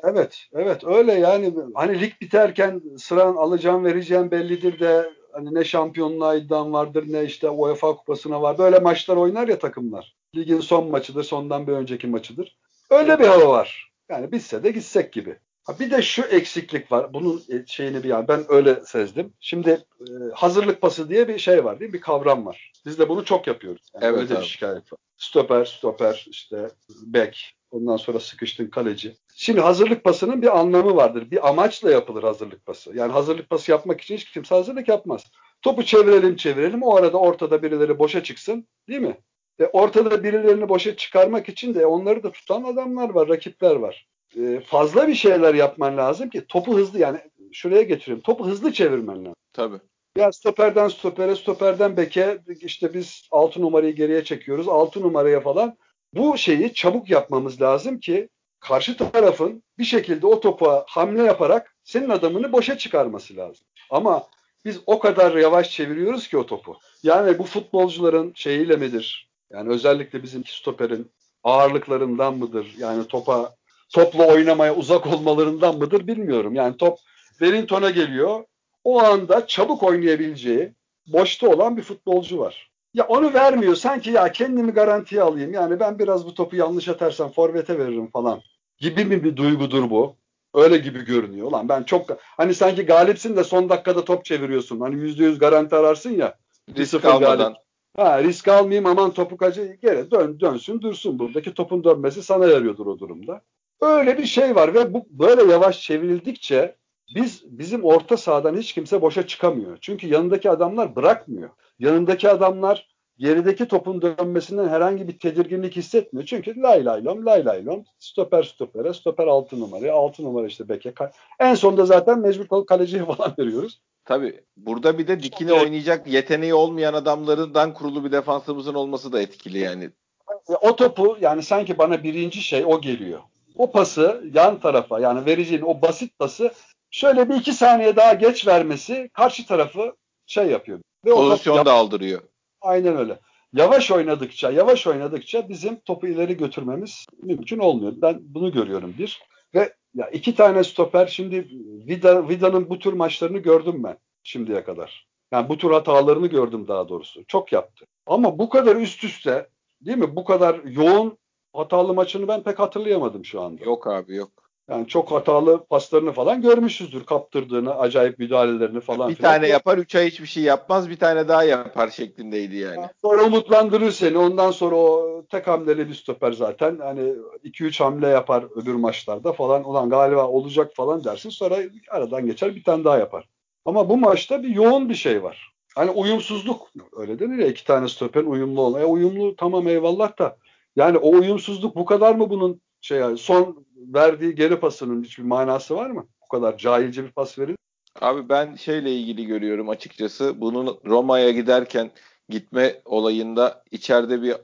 Evet, evet öyle yani hani lig biterken sıran alacağım vereceğim bellidir de hani ne şampiyonluğa iddiam vardır ne işte UEFA kupasına var. Böyle maçlar oynar ya takımlar. Ligin son maçıdır, sondan bir önceki maçıdır. Öyle bir hava var. Yani bitse de gitsek gibi. Bir de şu eksiklik var. Bunun e, şeyini bir yani ben öyle sezdim. Şimdi e, hazırlık pası diye bir şey var değil mi? Bir kavram var. Biz de bunu çok yapıyoruz. Yani evet öyle bir şikayet var. Stoper, stoper, işte bek, ondan sonra sıkıştın kaleci. Şimdi hazırlık pasının bir anlamı vardır. Bir amaçla yapılır hazırlık pası. Yani hazırlık pası yapmak için hiç kimse hazırlık yapmaz. Topu çevirelim çevirelim. O arada ortada birileri boşa çıksın. Değil mi? E ortada birilerini boşa çıkarmak için de onları da tutan adamlar var, rakipler var. E, fazla bir şeyler yapman lazım ki topu hızlı yani şuraya getiriyorum. Topu hızlı çevirmen lazım. Tabii. Ya stoperden stopere, stoperden beke işte biz 6 numarayı geriye çekiyoruz. 6 numaraya falan. Bu şeyi çabuk yapmamız lazım ki karşı tarafın bir şekilde o topa hamle yaparak senin adamını boşa çıkarması lazım. Ama biz o kadar yavaş çeviriyoruz ki o topu. Yani bu futbolcuların şeyiyle midir? Yani özellikle bizim stoperin ağırlıklarından mıdır? Yani topa topla oynamaya uzak olmalarından mıdır bilmiyorum. Yani top Wellington'a geliyor. O anda çabuk oynayabileceği boşta olan bir futbolcu var. Ya onu vermiyor. Sanki ya kendimi garantiye alayım. Yani ben biraz bu topu yanlış atarsam forvete veririm falan. Gibi mi bir duygudur bu? Öyle gibi görünüyor. Lan ben çok hani sanki galipsin de son dakikada top çeviriyorsun. Hani yüzde yüz garanti ararsın ya. Risk almadan. Galip. Ha, risk almayayım aman topu kaçı geri dön, dönsün dursun. Buradaki topun dönmesi sana yarıyordur o durumda. Öyle bir şey var ve bu böyle yavaş çevrildikçe biz bizim orta sahadan hiç kimse boşa çıkamıyor. Çünkü yanındaki adamlar bırakmıyor. Yanındaki adamlar gerideki topun dönmesinden herhangi bir tedirginlik hissetmiyor. Çünkü lay lay lom lay lay lom stoper stopere stoper altı numaraya altı numara işte beke. En sonunda zaten mecbur kaleciye falan veriyoruz. Tabii. Burada bir de dikine oynayacak yeteneği olmayan adamlarından kurulu bir defansımızın olması da etkili yani. O topu yani sanki bana birinci şey o geliyor o pası yan tarafa yani vereceğin o basit pası şöyle bir iki saniye daha geç vermesi karşı tarafı şey yapıyor. Ve Pozisyon yap- da aldırıyor. Aynen öyle. Yavaş oynadıkça, yavaş oynadıkça bizim topu ileri götürmemiz mümkün olmuyor. Ben bunu görüyorum bir. Ve ya iki tane stoper şimdi Vida, Vida'nın bu tür maçlarını gördüm ben şimdiye kadar. Yani bu tür hatalarını gördüm daha doğrusu. Çok yaptı. Ama bu kadar üst üste değil mi? Bu kadar yoğun hatalı maçını ben pek hatırlayamadım şu anda. Yok abi yok. Yani çok hatalı paslarını falan görmüşüzdür. Kaptırdığını, acayip müdahalelerini falan. Bir filan. tane yapar, üç ay hiçbir şey yapmaz, bir tane daha yapar şeklindeydi yani. Sonra umutlandırır seni. Ondan sonra o tek hamleli bir stoper zaten. Hani 2-3 hamle yapar öbür maçlarda falan. Ulan galiba olacak falan dersin. Sonra aradan geçer bir tane daha yapar. Ama bu maçta bir yoğun bir şey var. Hani uyumsuzluk öyle denir ya iki tane stoperin uyumlu olma. E uyumlu tamam eyvallah da yani o uyumsuzluk bu kadar mı bunun şey yani son verdiği geri pasının hiçbir manası var mı? Bu kadar cahilce bir pas verir. Abi ben şeyle ilgili görüyorum açıkçası. Bunun Roma'ya giderken gitme olayında içeride bir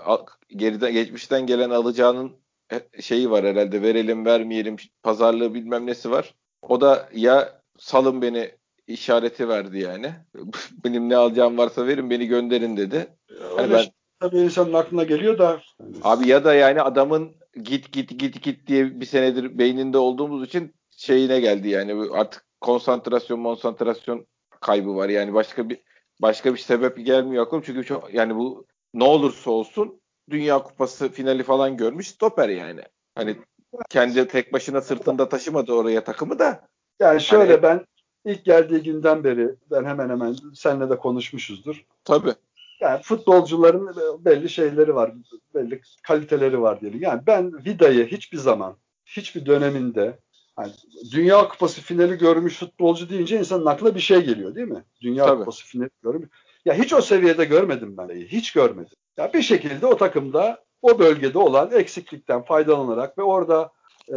geriden geçmişten gelen alacağının e, şeyi var herhalde. Verelim vermeyelim pazarlığı bilmem nesi var. O da ya salın beni işareti verdi yani. Benim ne alacağım varsa verin beni gönderin dedi. Hani ben tabii insanın aklına geliyor da. Abi ya da yani adamın git git git git diye bir senedir beyninde olduğumuz için şeyine geldi yani artık konsantrasyon konsantrasyon kaybı var yani başka bir başka bir sebep gelmiyor aklıma çünkü çok yani bu ne olursa olsun Dünya Kupası finali falan görmüş stoper yani. Hani kendi tek başına sırtında taşımadı oraya takımı da. Yani şöyle hani, ben ilk geldiği günden beri ben hemen hemen seninle de konuşmuşuzdur. Tabii. Yani futbolcuların belli şeyleri var, belli kaliteleri var diyelim. Yani ben Vida'yı hiçbir zaman, hiçbir döneminde yani Dünya Kupası finali görmüş futbolcu deyince insanın aklına bir şey geliyor değil mi? Dünya Tabii. Kupası finali görmüş. Ya hiç o seviyede görmedim ben. Hiç görmedim. Ya bir şekilde o takımda o bölgede olan eksiklikten faydalanarak ve orada e,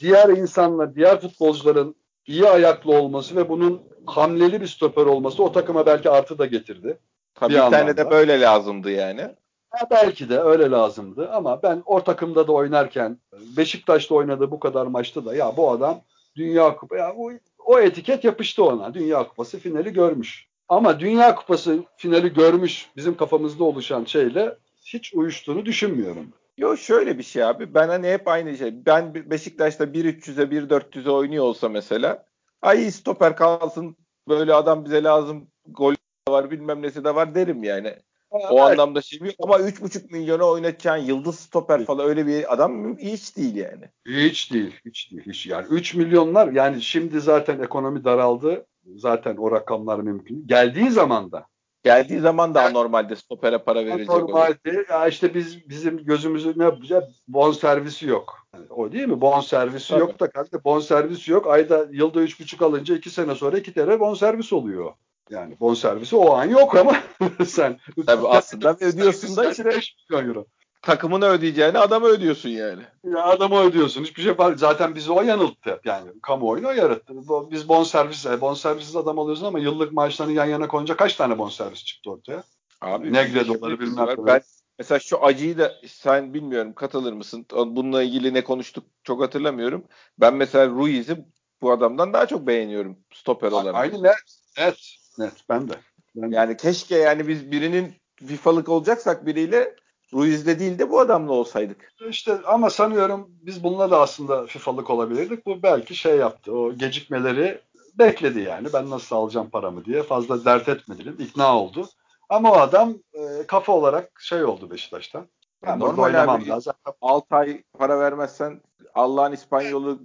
diğer insanlar, diğer futbolcuların iyi ayaklı olması ve bunun hamleli bir stoper olması o takıma belki artı da getirdi. Tabii bir, bir tane de böyle lazımdı yani. Ha, belki de öyle lazımdı ama ben o takımda da oynarken Beşiktaş'ta oynadığı bu kadar maçta da ya bu adam Dünya Kupası ya bu, o etiket yapıştı ona. Dünya Kupası finali görmüş. Ama Dünya Kupası finali görmüş bizim kafamızda oluşan şeyle hiç uyuştuğunu düşünmüyorum. Yok şöyle bir şey abi. Ben hani hep aynı şey. Ben Beşiktaş'ta 1-300'e 1-400'e oynuyor olsa mesela. Ay stoper kalsın böyle adam bize lazım gol var bilmem nesi de var derim yani. O evet. anlamda şey yok ama 3,5 milyona oynatacağın yıldız stoper falan öyle bir adam hiç değil yani. Hiç değil, hiç değil. Hiç. Yani 3 milyonlar yani şimdi zaten ekonomi daraldı. Zaten o rakamlar mümkün. Geldiği zaman da Geldiği zaman da normalde stopere para verecek. Normalde ya işte biz bizim gözümüzü ne yapacağız? Bon servisi yok. Yani o değil mi? Bon servisi Tabii. yok da kardeşim bon servisi yok. Ayda yılda üç buçuk alınca iki sene sonra iki TL bon servis oluyor. Yani bon servisi o an yok ama sen Tabii aslında ödüyorsun da işte 5 milyon euro takımını ödeyeceğini adama ödüyorsun yani. Ya adama ödüyorsun. Hiçbir şey var. Zaten bizi o yanılttı. Yani kamuoyunu o yarattı. Biz bon servis, e, bon servisiz adam alıyorsun ama yıllık maaşlarını yan yana koyunca kaç tane bon servis çıktı ortaya? Abi Negre doları bilmem. Ben mesela şu acıyı da sen bilmiyorum katılır mısın? Bununla ilgili ne konuştuk çok hatırlamıyorum. Ben mesela Ruiz'i bu adamdan daha çok beğeniyorum stoper olarak. Aynı net. Net. Net. Ben de. Ben yani de. keşke yani biz birinin FIFA'lık olacaksak biriyle Ruiz'de değil de bu adamla olsaydık. İşte ama sanıyorum biz bununla da aslında FIFA'lık olabilirdik. Bu belki şey yaptı. O gecikmeleri bekledi yani. Ben nasıl alacağım paramı diye. Fazla dert etmedi. ikna oldu. Ama o adam e, kafa olarak şey oldu Beşiktaş'ta. Yani Normal abi. Lazım. 6 ay para vermezsen Allah'ın İspanyolu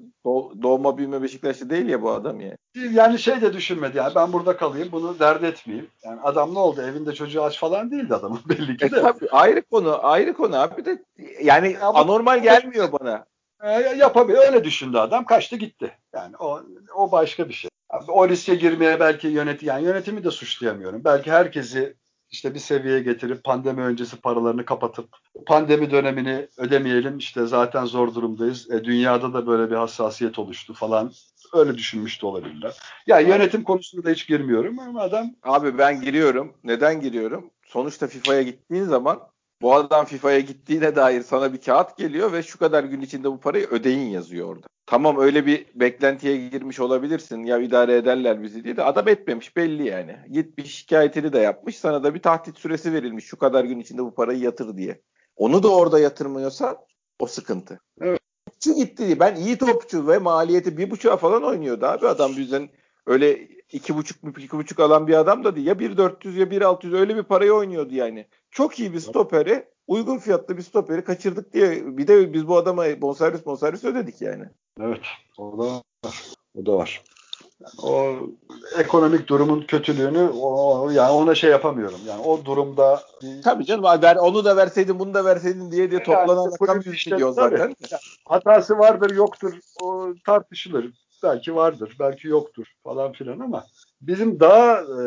doğma büyüme Beşiktaşlı değil ya bu adam ya. Yani şey de düşünmedi yani ben burada kalayım bunu dert etmeyeyim. Yani adam ne oldu evinde çocuğu aç falan değildi adamın belli ki e, de. E, tabii, ayrı konu ayrı konu abi de yani ya, anormal gelmiyor bana. E, yapabilir öyle düşündü adam kaçtı gitti. Yani o, o başka bir şey. O riske girmeye belki yönet yani yönetimi de suçlayamıyorum. Belki herkesi işte bir seviyeye getirip pandemi öncesi paralarını kapatıp pandemi dönemini ödemeyelim işte zaten zor durumdayız. E, dünyada da böyle bir hassasiyet oluştu falan. Öyle düşünmüş de olabilirler. Ya yani yönetim konusunda da hiç girmiyorum ama adam... Abi ben giriyorum. Neden giriyorum? Sonuçta FIFA'ya gittiğin zaman bu adam FIFA'ya gittiğine dair sana bir kağıt geliyor ve şu kadar gün içinde bu parayı ödeyin yazıyor orada. Tamam öyle bir beklentiye girmiş olabilirsin ya idare ederler bizi diye de adam etmemiş belli yani. Gitmiş şikayetini de yapmış sana da bir tahdit süresi verilmiş şu kadar gün içinde bu parayı yatır diye. Onu da orada yatırmıyorsa o sıkıntı. Evet. Topçu gitti. Ben iyi topçu ve maliyeti bir buçuğa falan oynuyordu abi adam bizden öyle iki buçuk iki buçuk alan bir adam da değil. Ya bir dört yüz ya bir altı yüz öyle bir parayı oynuyordu yani. Çok iyi bir stoperi uygun fiyatlı bir stoperi kaçırdık diye bir de biz bu adama bonservis bonservis ödedik yani. Evet. O da var. O da var. O ekonomik durumun kötülüğünü o, yani ona şey yapamıyorum. Yani o durumda Tabii canım ver, onu da verseydin bunu da verseydin diye diye toplanan yani, rakam işte, milyon zaten. Hatası vardır yoktur o tartışılır. Belki vardır belki yoktur falan filan ama bizim daha e,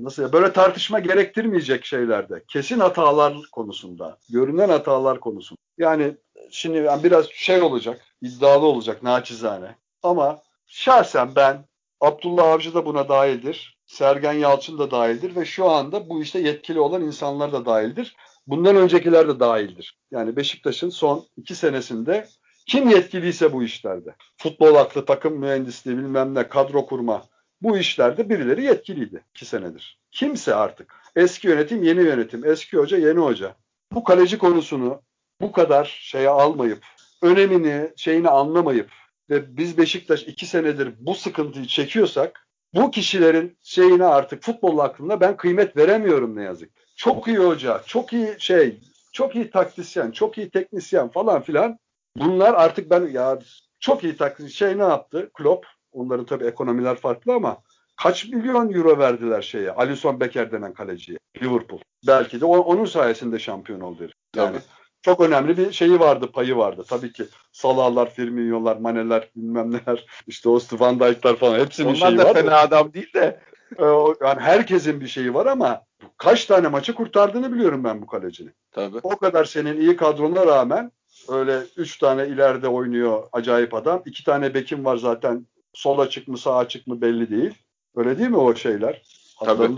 nasıl ya böyle tartışma gerektirmeyecek şeylerde kesin hatalar konusunda görünen hatalar konusunda yani şimdi yani biraz şey olacak iddialı olacak naçizane ama şahsen ben Abdullah Avcı da buna dahildir. Sergen Yalçın da dahildir ve şu anda bu işte yetkili olan insanlar da dahildir. Bundan öncekiler de dahildir. Yani Beşiktaş'ın son iki senesinde kim yetkiliyse bu işlerde. Futbol aklı, takım mühendisliği bilmem ne, kadro kurma bu işlerde birileri yetkiliydi iki senedir. Kimse artık. Eski yönetim, yeni yönetim. Eski hoca, yeni hoca. Bu kaleci konusunu bu kadar şeye almayıp, önemini, şeyini anlamayıp ve biz Beşiktaş iki senedir bu sıkıntıyı çekiyorsak bu kişilerin şeyine artık futbol aklında ben kıymet veremiyorum ne yazık. Çok iyi hoca, çok iyi şey, çok iyi taktisyen, çok iyi teknisyen falan filan. Bunlar artık ben ya çok iyi taktisyen şey ne yaptı? Klopp. Onların tabii ekonomiler farklı ama kaç milyon euro verdiler şeye? Alisson Becker denen kaleciye. Liverpool. Belki de onun sayesinde şampiyon oldu. Yani tabii çok önemli bir şeyi vardı, payı vardı. Tabii ki Salahlar, Firmino'lar, Mane'ler, bilmem neler, işte o Van Dijk'lar falan hepsinin Onlar şeyi var. Onlar da fena adam değil de. Ee, yani herkesin bir şeyi var ama kaç tane maçı kurtardığını biliyorum ben bu kalecinin. Tabii. O kadar senin iyi kadrona rağmen öyle üç tane ileride oynuyor acayip adam. İki tane bekim var zaten sol açık mı sağ açık mı belli değil. Öyle değil mi o şeyler? Tabii.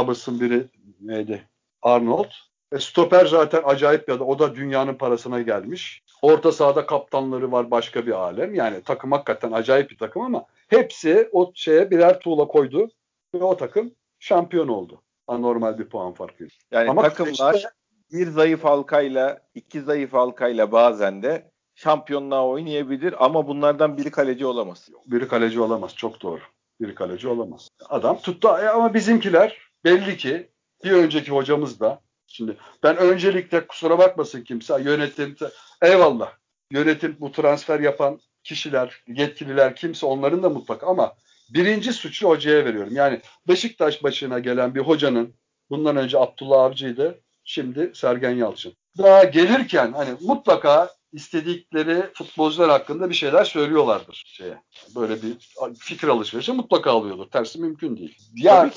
Robertson biri neydi? Arnold. E, stoper zaten acayip bir adam. O da dünyanın parasına gelmiş. Orta sahada kaptanları var başka bir alem. Yani takım hakikaten acayip bir takım ama hepsi o şeye birer tuğla koydu ve o takım şampiyon oldu. Anormal bir puan farkıyla. Yani ama takımlar işte, bir zayıf halkayla, iki zayıf halkayla bazen de şampiyonluğa oynayabilir ama bunlardan biri kaleci olamaz. Biri kaleci olamaz. Çok doğru. Biri kaleci olamaz. Adam tuttu ama bizimkiler belli ki bir önceki hocamız da Şimdi ben öncelikle kusura bakmasın kimse yönetim eyvallah yönetim bu transfer yapan kişiler, yetkililer kimse onların da mutlaka ama birinci suçu hocaya veriyorum. Yani Beşiktaş başına gelen bir hocanın bundan önce Abdullah Avcı'ydı şimdi Sergen Yalçın. Daha gelirken hani mutlaka istedikleri futbolcular hakkında bir şeyler söylüyorlardır şeye. Böyle bir fikir alışverişi mutlaka alıyordur. Tersi mümkün değil. Yani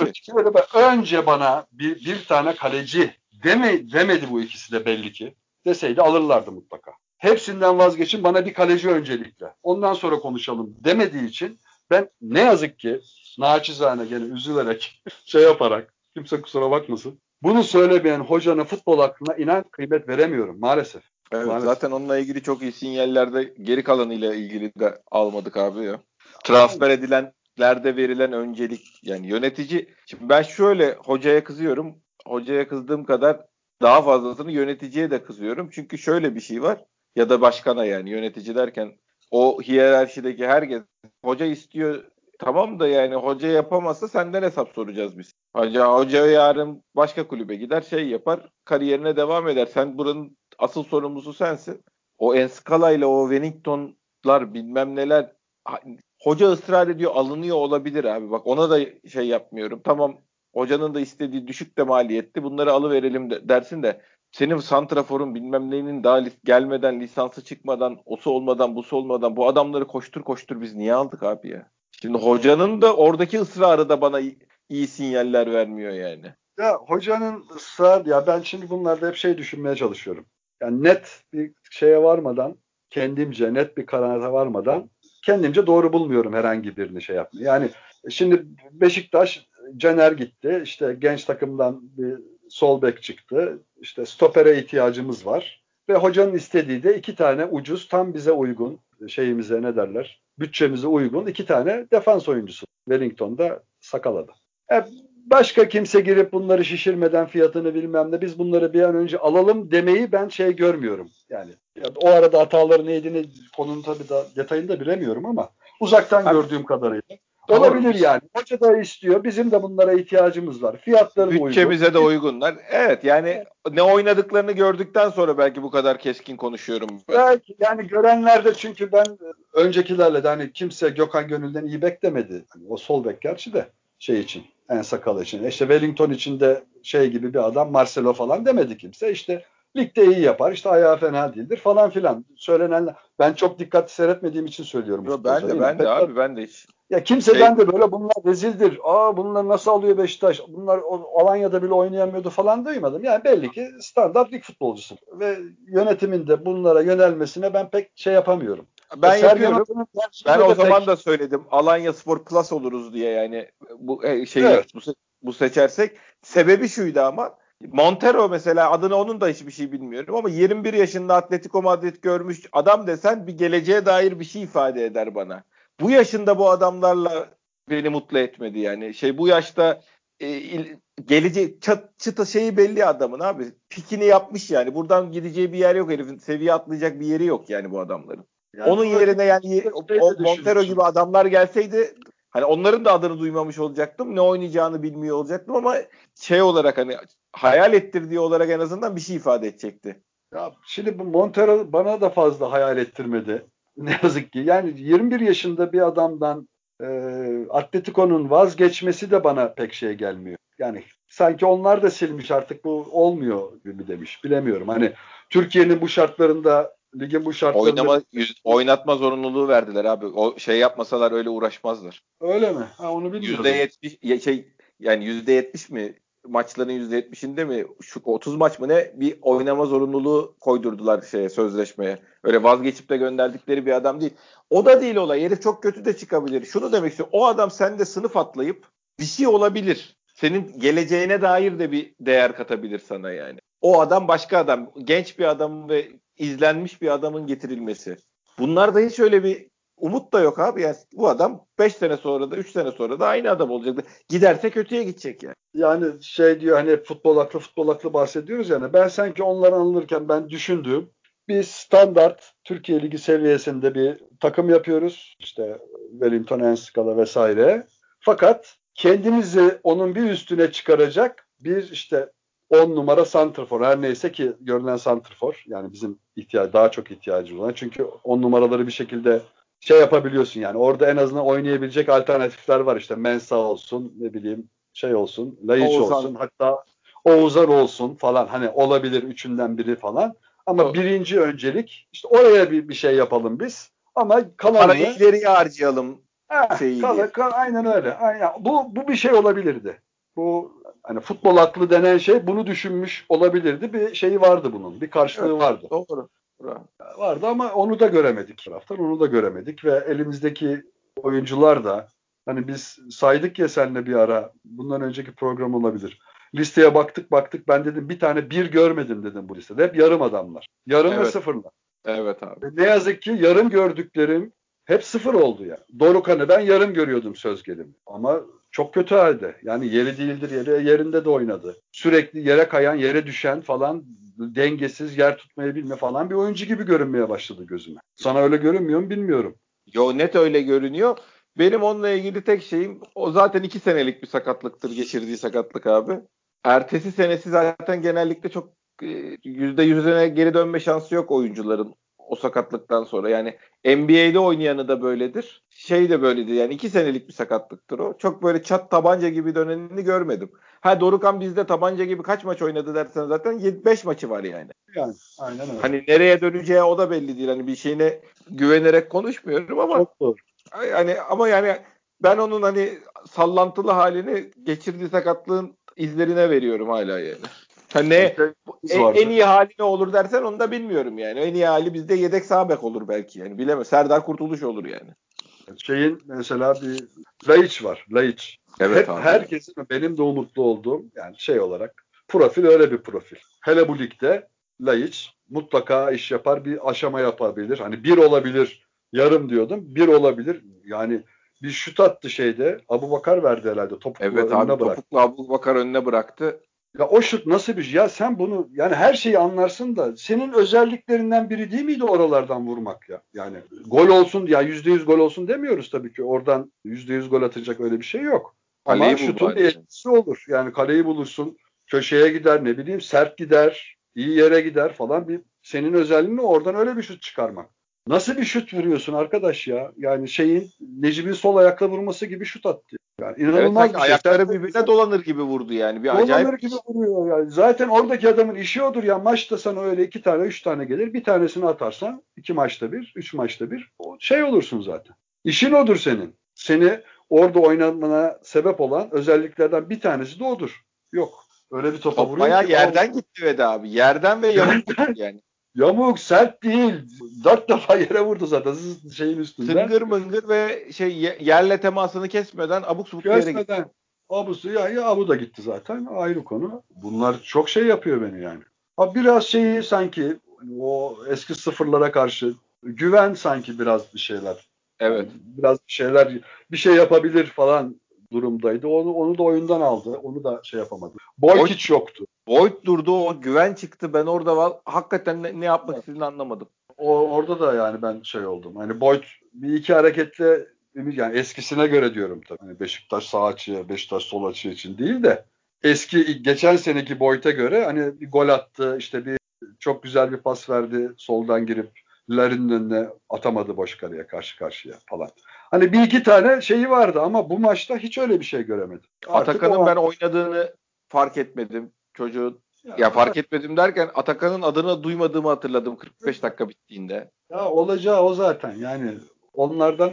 önce bana bir, bir tane kaleci Deme, demedi bu ikisi de belli ki. Deseydi alırlardı mutlaka. Hepsinden vazgeçin bana bir kaleci öncelikle. Ondan sonra konuşalım demediği için ben ne yazık ki naçizane gene üzülerek şey yaparak kimse kusura bakmasın. Bunu söylemeyen hocanın futbol hakkında inan kıymet veremiyorum maalesef. Evet, maalesef. zaten onunla ilgili çok iyi sinyallerde geri kalanıyla ilgili de almadık abi ya. Transfer edilenlerde verilen öncelik yani yönetici. Şimdi ben şöyle hocaya kızıyorum hocaya kızdığım kadar daha fazlasını yöneticiye de kızıyorum. Çünkü şöyle bir şey var ya da başkana yani yönetici derken o hiyerarşideki herkes hoca istiyor tamam da yani hoca yapamazsa senden hesap soracağız biz. Hoca, hoca yarın başka kulübe gider şey yapar kariyerine devam eder. Sen buranın asıl sorumlusu sensin. O Enskala ile o Wellington'lar bilmem neler hoca ısrar ediyor alınıyor olabilir abi. Bak ona da şey yapmıyorum. Tamam hocanın da istediği düşük de maliyetli bunları alıverelim de, dersin de senin santraforun bilmem neyinin daha gelmeden lisansı çıkmadan osu olmadan busu olmadan bu adamları koştur koştur biz niye aldık abi ya? Şimdi hocanın da oradaki ısrarı da bana iyi, iyi sinyaller vermiyor yani. Ya hocanın ısrar ya ben şimdi bunlarda hep şey düşünmeye çalışıyorum. Yani net bir şeye varmadan kendimce net bir karara varmadan kendimce doğru bulmuyorum herhangi birini şey yapmayı. Yani şimdi Beşiktaş Caner gitti. İşte genç takımdan bir sol bek çıktı. İşte stopere ihtiyacımız var. Ve hocanın istediği de iki tane ucuz tam bize uygun şeyimize ne derler bütçemize uygun iki tane defans oyuncusu. Wellington'da sakaladı. E, başka kimse girip bunları şişirmeden fiyatını bilmem ne biz bunları bir an önce alalım demeyi ben şey görmüyorum. Yani o arada hataları neydi ne konunun tabii da detayını da bilemiyorum ama uzaktan Abi, gördüğüm kadarıyla Olabilir yani. Hoca da istiyor. Bizim de bunlara ihtiyacımız var. Fiyatları uygun. Bütçemize de uygunlar. Evet yani ne oynadıklarını gördükten sonra belki bu kadar keskin konuşuyorum. Ben. Belki yani görenler de çünkü ben öncekilerle de hani kimse Gökhan Gönül'den iyi beklemedi. Hani o sol bek gerçi de şey için en sakalı için. İşte Wellington için de şey gibi bir adam Marcelo falan demedi kimse. İşte ligde iyi yapar. işte ayağı fena değildir falan filan. Söylenenler. Ben çok dikkatli seyretmediğim için söylüyorum. Yo, ben de ben de abi ben de hiç. Ya kimseden şey... de böyle bunlar rezildir. Aa bunlar nasıl alıyor Beşiktaş? Bunlar Alanya'da bile oynayamıyordu falan duymadım. Yani belli ki standart lig futbolcusu. Ve yönetimin de bunlara yönelmesine ben pek şey yapamıyorum. Ben ya yapıyorum. Ben o zaman da söyledim. Alanya Spor Plus oluruz diye yani bu e, şeyi evet. bu, bu seçersek. Sebebi şuydu ama Montero mesela adını onun da hiçbir şey bilmiyorum ama 21 yaşında Atletico Madrid görmüş adam desen bir geleceğe dair bir şey ifade eder bana. Bu yaşında bu adamlarla beni mutlu etmedi yani. Şey bu yaşta e, gelecek çat, çıta şeyi belli adamın abi. Pikini yapmış yani. Buradan gideceği bir yer yok herifin. Seviye atlayacak bir yeri yok yani bu adamların. Yani Onun yerine yani o, o Montero gibi adamlar gelseydi Hani onların da adını duymamış olacaktım. Ne oynayacağını bilmiyor olacaktım ama şey olarak hani hayal ettirdiği olarak en azından bir şey ifade edecekti. Ya şimdi bu Montero bana da fazla hayal ettirmedi. Ne yazık ki. Yani 21 yaşında bir adamdan e, Atletico'nun vazgeçmesi de bana pek şey gelmiyor. Yani sanki onlar da silmiş artık bu olmuyor gibi demiş. Bilemiyorum. Hani Türkiye'nin bu şartlarında ligin bu şartlarında Oynama, yüz, oynatma zorunluluğu verdiler abi. O şey yapmasalar öyle uğraşmazlar. Öyle mi? Ha onu bilmiyorum. %70 şey yani %70 mi maçların %70'inde mi şu 30 maç mı ne bir oynama zorunluluğu koydurdular şeye sözleşmeye. Öyle vazgeçip de gönderdikleri bir adam değil. O da değil olay. Herif çok kötü de çıkabilir. Şunu demek istiyorum. O adam sende sınıf atlayıp bir şey olabilir. Senin geleceğine dair de bir değer katabilir sana yani. O adam başka adam. Genç bir adam ve izlenmiş bir adamın getirilmesi. Bunlar da hiç öyle bir umut da yok abi. Yani bu adam 5 sene sonra da 3 sene sonra da aynı adam olacak. Giderse kötüye gidecek yani. Yani şey diyor hani futbol aklı futbol aklı bahsediyoruz yani. Ben sanki onlar anılırken ben düşündüğüm bir standart Türkiye Ligi seviyesinde bir takım yapıyoruz. İşte Wellington, Enskala vesaire. Fakat kendimizi onun bir üstüne çıkaracak bir işte 10 numara santrfor her neyse ki görünen santrfor yani bizim ihtiyaç daha çok ihtiyacımız olan. Çünkü 10 numaraları bir şekilde şey yapabiliyorsun yani. Orada en azından oynayabilecek alternatifler var. İşte Mensa olsun ne bileyim şey olsun Laiç olsun hatta Oğuzhan olsun falan. Hani olabilir üçünden biri falan. Ama o. birinci öncelik işte oraya bir, bir şey yapalım biz. Ama kalanını parayı ileriye harcayalım Heh, kal, kal, aynen öyle. Aynen. Bu, bu bir şey olabilirdi. Bu hani futbol aklı denen şey bunu düşünmüş olabilirdi. Bir şeyi vardı bunun. Bir karşılığı evet, vardı. Doğru. Vardı ama onu da göremedik taraftan. Onu da göremedik ve elimizdeki oyuncular da hani biz saydık ya seninle bir ara bundan önceki program olabilir. Listeye baktık baktık ben dedim bir tane bir görmedim dedim bu listede. Hep yarım adamlar. Yarım evet. ve sıfırlar. Evet abi. Ne yazık ki yarım gördüklerim hep sıfır oldu ya. Dorukan'ı ben yarım görüyordum söz gelimi. Ama çok kötü halde. Yani yeri değildir yeri yerinde de oynadı. Sürekli yere kayan, yere düşen falan dengesiz yer tutmayı bilme falan bir oyuncu gibi görünmeye başladı gözüme. Sana öyle görünmüyor mu bilmiyorum. Yo net öyle görünüyor. Benim onunla ilgili tek şeyim o zaten iki senelik bir sakatlıktır geçirdiği sakatlık abi. Ertesi senesi zaten genellikle çok e, yüzde yüzüne geri dönme şansı yok oyuncuların o sakatlıktan sonra. Yani NBA'de oynayanı da böyledir. Şey de böyledir. Yani iki senelik bir sakatlıktır o. Çok böyle çat tabanca gibi dönenini görmedim. Ha Dorukan bizde tabanca gibi kaç maç oynadı dersen zaten 5 maçı var yani. Yani aynen öyle. Hani nereye döneceği o da belli değil. Hani bir şeyine güvenerek konuşmuyorum ama Çok doğru. Hani ama yani ben onun hani sallantılı halini geçirdiği sakatlığın izlerine veriyorum hala yani. Ha ne en, iyi hali ne olur dersen onu da bilmiyorum yani. En iyi hali bizde yedek sağ bek olur belki yani. Bilemem. Serdar Kurtuluş olur yani. Şeyin mesela bir Laiç var. Laiç. Evet Hep abi. herkesin benim de umutlu olduğum yani şey olarak profil öyle bir profil. Hele bu ligde Laiç mutlaka iş yapar bir aşama yapabilir. Hani bir olabilir yarım diyordum. Bir olabilir. Yani bir şut attı şeyde. Abu Bakar verdi herhalde. Topuklu evet, abi, bıraktı. Topuklu Abu Bakar önüne bıraktı. Ya o şut nasıl bir şey? Ya sen bunu yani her şeyi anlarsın da senin özelliklerinden biri değil miydi oralardan vurmak ya? Yani gol olsun ya yüzde yüz gol olsun demiyoruz tabii ki. Oradan yüzde yüz gol atacak öyle bir şey yok. Kaleyi Ama şutun bir etkisi olur. Yani kaleyi bulursun, köşeye gider, ne bileyim sert gider, iyi yere gider falan bir senin özelliğini oradan öyle bir şut çıkarmak. Nasıl bir şut vuruyorsun arkadaş ya? Yani şeyin Necip'in sol ayakla vurması gibi şut attı. Yani inanılmaz evet, bir şey. Ayakları birbirine dolanır gibi vurdu yani. Bir dolanır acayip gibi vuruyor yani. Zaten oradaki adamın işi odur ya. Maçta sana öyle iki tane, üç tane gelir. Bir tanesini atarsan iki maçta bir, üç maçta bir o şey olursun zaten. İşin odur senin. Seni orada oynamana sebep olan özelliklerden bir tanesi de odur. Yok. Öyle bir topa Top vuruyor Bayağı yerden o... gitti Veda abi. Yerden ve yamuk yani. Yamuk sert değil. Dört defa yere vurdu zaten şeyin üstünden. Tıngır mıngır ve şey yerle temasını kesmeden abuk subuk yere gitti. Abusu ya, ya abu da gitti zaten ayrı konu. Bunlar çok şey yapıyor beni yani. Ha biraz şeyi sanki o eski sıfırlara karşı güven sanki biraz bir şeyler. Evet. biraz bir şeyler bir şey yapabilir falan durumdaydı. Onu onu da oyundan aldı. Onu da şey yapamadı. Boyd hiç yoktu. Boyd durdu. O güven çıktı. Ben orada var, hakikaten ne, ne yapmak istediğini anlamadım. O, orada da yani ben şey oldum. Hani Boyd bir iki hareketle yani eskisine göre diyorum tabii. Hani Beşiktaş sağ açı, Beşiktaş sol açı için değil de eski geçen seneki Boyd'a göre hani bir gol attı, işte bir çok güzel bir pas verdi soldan girip Larin'in önüne atamadı boş kaleye karşı karşıya falan. Hani bir iki tane şeyi vardı ama bu maçta hiç öyle bir şey göremedim. Atakan'ın ben oynadığını fark etmedim. Çocuğun ya, ya fark etmedim derken Atakan'ın adını duymadığımı hatırladım 45 dakika bittiğinde. Ya olacağı o zaten. Yani onlardan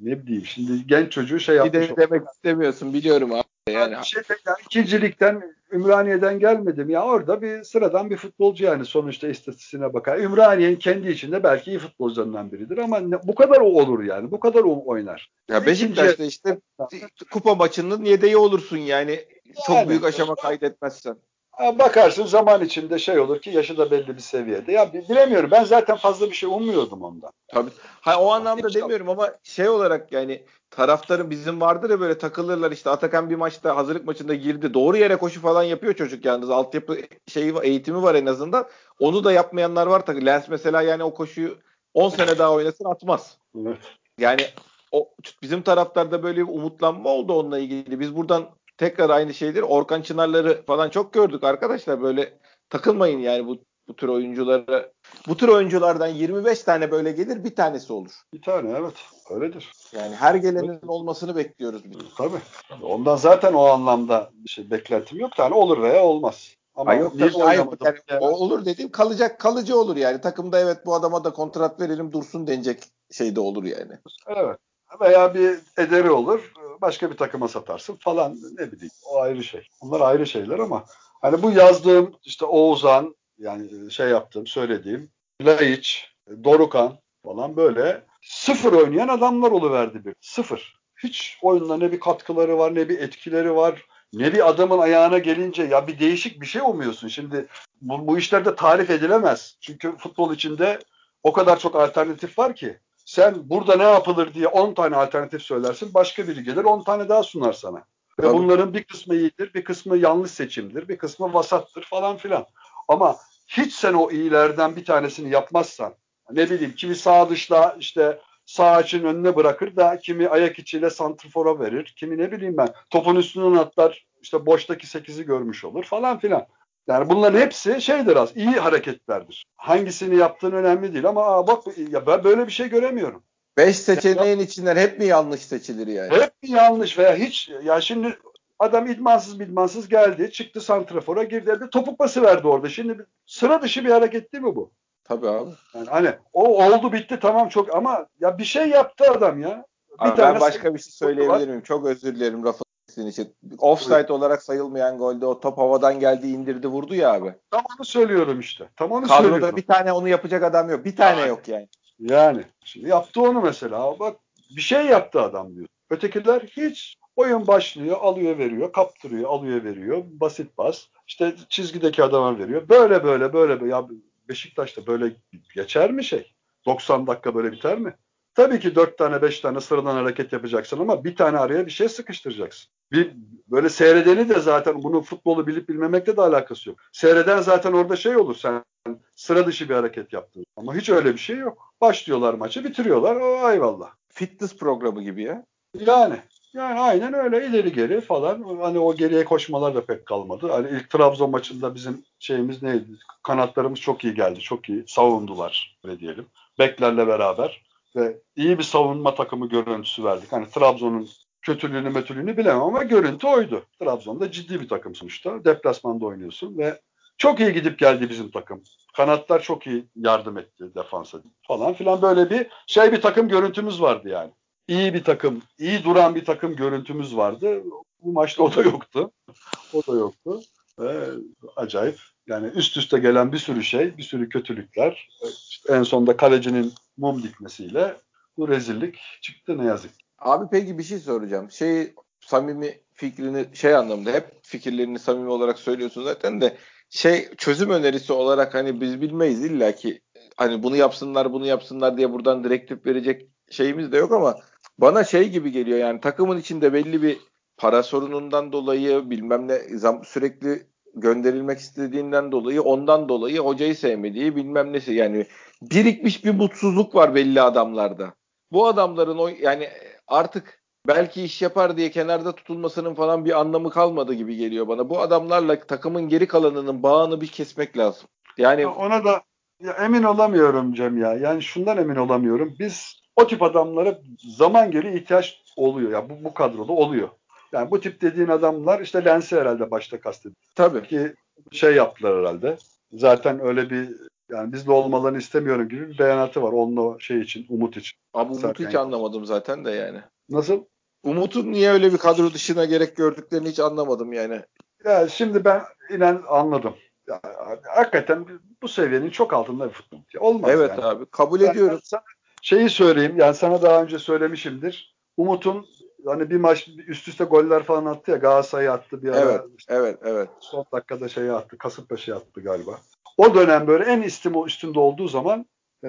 ne bileyim şimdi genç çocuğu şey yapmış. Bir de demek istemiyorsun biliyorum abi. Yani. Şey, yani ikincilikten Ümraniye'den gelmedim. Ya orada bir sıradan bir futbolcu yani sonuçta istatistiğine bakar. Ümraniye'nin kendi içinde belki iyi futbolcularından biridir ama ne, bu kadar o olur yani. Bu kadar o oynar. Ya Beşiktaş'ta işte kupa maçının yedeği olursun yani. Çok yani, büyük aşama kaydetmezsen. Bakarsın zaman içinde şey olur ki yaşı da belli bir seviyede. Ya bilemiyorum. Ben zaten fazla bir şey ummuyordum ondan. Tabii. Ha, o anlamda demiyorum ama şey olarak yani taraftarın bizim vardır ya böyle takılırlar işte Atakan bir maçta hazırlık maçında girdi. Doğru yere koşu falan yapıyor çocuk yalnız. Altyapı şeyi eğitimi var en azından. Onu da yapmayanlar var tabii. Lens mesela yani o koşuyu 10 sene daha oynasın atmaz. Evet. Yani o bizim taraftarda böyle bir umutlanma oldu onunla ilgili. Biz buradan tekrar aynı şeydir. Orkan Çınarları falan çok gördük arkadaşlar. Böyle takılmayın yani bu bu tür oyunculara. Bu tür oyunculardan 25 tane böyle gelir bir tanesi olur. Bir tane evet. Öyledir. Yani her gelenin evet. olmasını bekliyoruz biz. Tabii. Ondan zaten o anlamda bir şey beklentim yok. Yani olur veya olmaz. Ama Ay yok tabii hayır, yani, yani. olur dediğim kalacak kalıcı olur yani. Takımda evet bu adama da kontrat verelim dursun denecek şey de olur yani. Evet. Veya bir ederi olur başka bir takıma satarsın falan ne bileyim o ayrı şey. Bunlar ayrı şeyler ama hani bu yazdığım işte Oğuzhan yani şey yaptığım söylediğim Laiç, Dorukan falan böyle sıfır oynayan adamlar oluverdi bir. Sıfır. Hiç oyunda ne bir katkıları var ne bir etkileri var. Ne bir adamın ayağına gelince ya bir değişik bir şey olmuyorsun. Şimdi bu, bu işlerde tarif edilemez. Çünkü futbol içinde o kadar çok alternatif var ki sen burada ne yapılır diye 10 tane alternatif söylersin. Başka biri gelir 10 tane daha sunar sana. Ve Tabii. bunların bir kısmı iyidir, bir kısmı yanlış seçimdir, bir kısmı vasattır falan filan. Ama hiç sen o iyilerden bir tanesini yapmazsan, ne bileyim kimi sağ dışla işte sağ açın önüne bırakır da kimi ayak içiyle santrfora verir, kimi ne bileyim ben topun üstünden atlar işte boştaki 8'i görmüş olur falan filan. Yani bunların hepsi şeydir az, iyi hareketlerdir. Hangisini yaptığın önemli değil ama aa bak ya ben böyle bir şey göremiyorum. Beş seçeneğin içinden hep mi yanlış seçilir yani? Hep mi yanlış veya hiç ya şimdi adam idmansız idmansız geldi, çıktı santrafora girdi, bir topuk pası verdi orada. Şimdi sıra dışı bir hareket değil mi bu? Tabii abi. Yani hani o oldu bitti tamam çok ama ya bir şey yaptı adam ya. Bir abi ben başka bir şey söyleyebilir miyim? Çok özür dilerim lafı sizin için. Offside evet. olarak sayılmayan golde o top havadan geldi indirdi vurdu ya abi. Tam onu söylüyorum işte. Tam onu Kadroda söylüyorum. bir tane onu yapacak adam yok. Bir tane yani. yok yani. Yani. Şimdi yaptı onu mesela. Bak bir şey yaptı adam diyor. Ötekiler hiç oyun başlıyor, alıyor veriyor, kaptırıyor, alıyor veriyor. Basit bas. İşte çizgideki adama veriyor. Böyle böyle böyle. Ya Beşiktaş'ta böyle geçer mi şey? 90 dakika böyle biter mi? Tabii ki dört tane beş tane sıradan hareket yapacaksın ama bir tane araya bir şey sıkıştıracaksın. Bir böyle seyredeni de zaten bunu futbolu bilip bilmemekle de alakası yok. Seyreden zaten orada şey olur sen sıra dışı bir hareket yaptın. Ama hiç öyle bir şey yok. Başlıyorlar maçı bitiriyorlar. O eyvallah. Fitness programı gibi ya. Yani yani aynen öyle ileri geri falan. Hani o geriye koşmalar da pek kalmadı. Hani ilk Trabzon maçında bizim şeyimiz neydi? Kanatlarımız çok iyi geldi. Çok iyi savundular öyle diyelim. Beklerle beraber ve iyi bir savunma takımı görüntüsü verdik. Hani Trabzon'un kötülüğünü metülüğünü bilemem ama görüntü oydu. Trabzon'da ciddi bir takım sonuçta. Deplasmanda oynuyorsun ve çok iyi gidip geldi bizim takım. Kanatlar çok iyi yardım etti defansa falan filan böyle bir şey bir takım görüntümüz vardı yani. İyi bir takım, iyi duran bir takım görüntümüz vardı. Bu maçta o da yoktu. O da yoktu. Ve acayip yani üst üste gelen bir sürü şey, bir sürü kötülükler. İşte en sonunda kalecinin mum dikmesiyle bu rezillik çıktı ne yazık. Abi peki bir şey soracağım. Şey samimi fikrini şey anlamda hep fikirlerini samimi olarak söylüyorsun zaten de şey çözüm önerisi olarak hani biz bilmeyiz illa ki hani bunu yapsınlar bunu yapsınlar diye buradan direktif verecek şeyimiz de yok ama bana şey gibi geliyor yani takımın içinde belli bir para sorunundan dolayı bilmem ne sürekli gönderilmek istediğinden dolayı ondan dolayı hocayı sevmediği bilmem nesi yani birikmiş bir mutsuzluk var belli adamlarda. Bu adamların o yani artık belki iş yapar diye kenarda tutulmasının falan bir anlamı kalmadı gibi geliyor bana. Bu adamlarla takımın geri kalanının bağını bir kesmek lazım. Yani ona da ya emin olamıyorum Cem ya. Yani şundan emin olamıyorum. Biz o tip adamlara zaman geliyor ihtiyaç oluyor. Ya bu, bu kadroda oluyor. Yani bu tip dediğin adamlar işte Lens'i herhalde başta kastediyor. Tabii. Ki şey yaptılar herhalde. Zaten öyle bir yani bizde olmalarını istemiyorum gibi bir beyanatı var. Onun şey için, Umut için. Abi Umut'u hiç anlamadım zaten de yani. Nasıl? Umut'un niye öyle bir kadro dışına gerek gördüklerini hiç anlamadım yani. Ya şimdi ben inan anladım. Ya, hakikaten bu seviyenin çok altında bir futbol. Olmaz Evet yani. abi kabul ben ediyorum. Sana şeyi söyleyeyim yani sana daha önce söylemişimdir. Umut'un hani bir maç üst üste goller falan attı ya Galatasaray'a attı bir ara. Evet, işte, evet, evet. Son dakikada şeyi attı. Kasımpaşa'ya attı galiba. O dönem böyle en istim üstünde olduğu zaman e,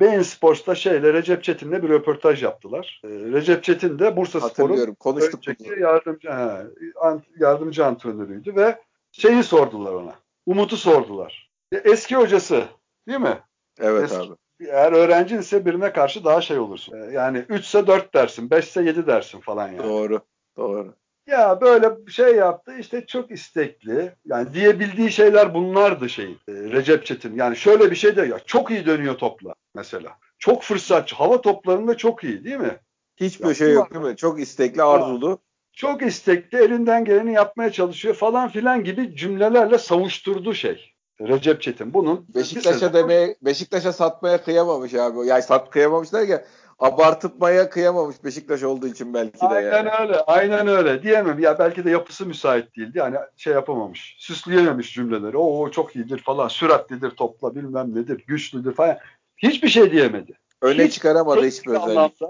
Beyin Sports'ta şeyle Recep Çetin'le bir röportaj yaptılar. E, Recep Çetin de Bursa Spor'un konuştuk yardımcı, he, yardımcı antrenörüydü ve şeyi sordular ona. Umut'u sordular. Eski hocası değil mi? Evet Eski, abi. Eğer öğrencin ise birine karşı daha şey olursun. E, yani 3 ise 4 dersin, 5 ise 7 dersin falan yani. Doğru. Doğru. Ya böyle şey yaptı işte çok istekli. Yani diyebildiği şeyler bunlardı şey. E, Recep Çetin. Yani şöyle bir şey de ya çok iyi dönüyor topla mesela. Çok fırsatçı. Hava toplarında çok iyi değil mi? Hiçbir ya, şey yok değil mi? Çok istekli, arzulu. Çok istekli, elinden geleni yapmaya çalışıyor falan filan gibi cümlelerle savuşturdu şey. Recep Çetin bunun Beşiktaş'a demeye Beşiktaş'a satmaya kıyamamış abi. Yani sat kıyamamış derken abartmaya kıyamamış Beşiktaş olduğu için belki de aynen yani. öyle. Aynen öyle. Diyemem. Ya belki de yapısı müsait değildi. Yani şey yapamamış. Süsleyememiş cümleleri. Oo çok iyidir falan. Süratlidir topla bilmem nedir. Güçlüdür falan. Hiçbir şey diyemedi. Öne Hiç çıkaramadı hiçbir özellik.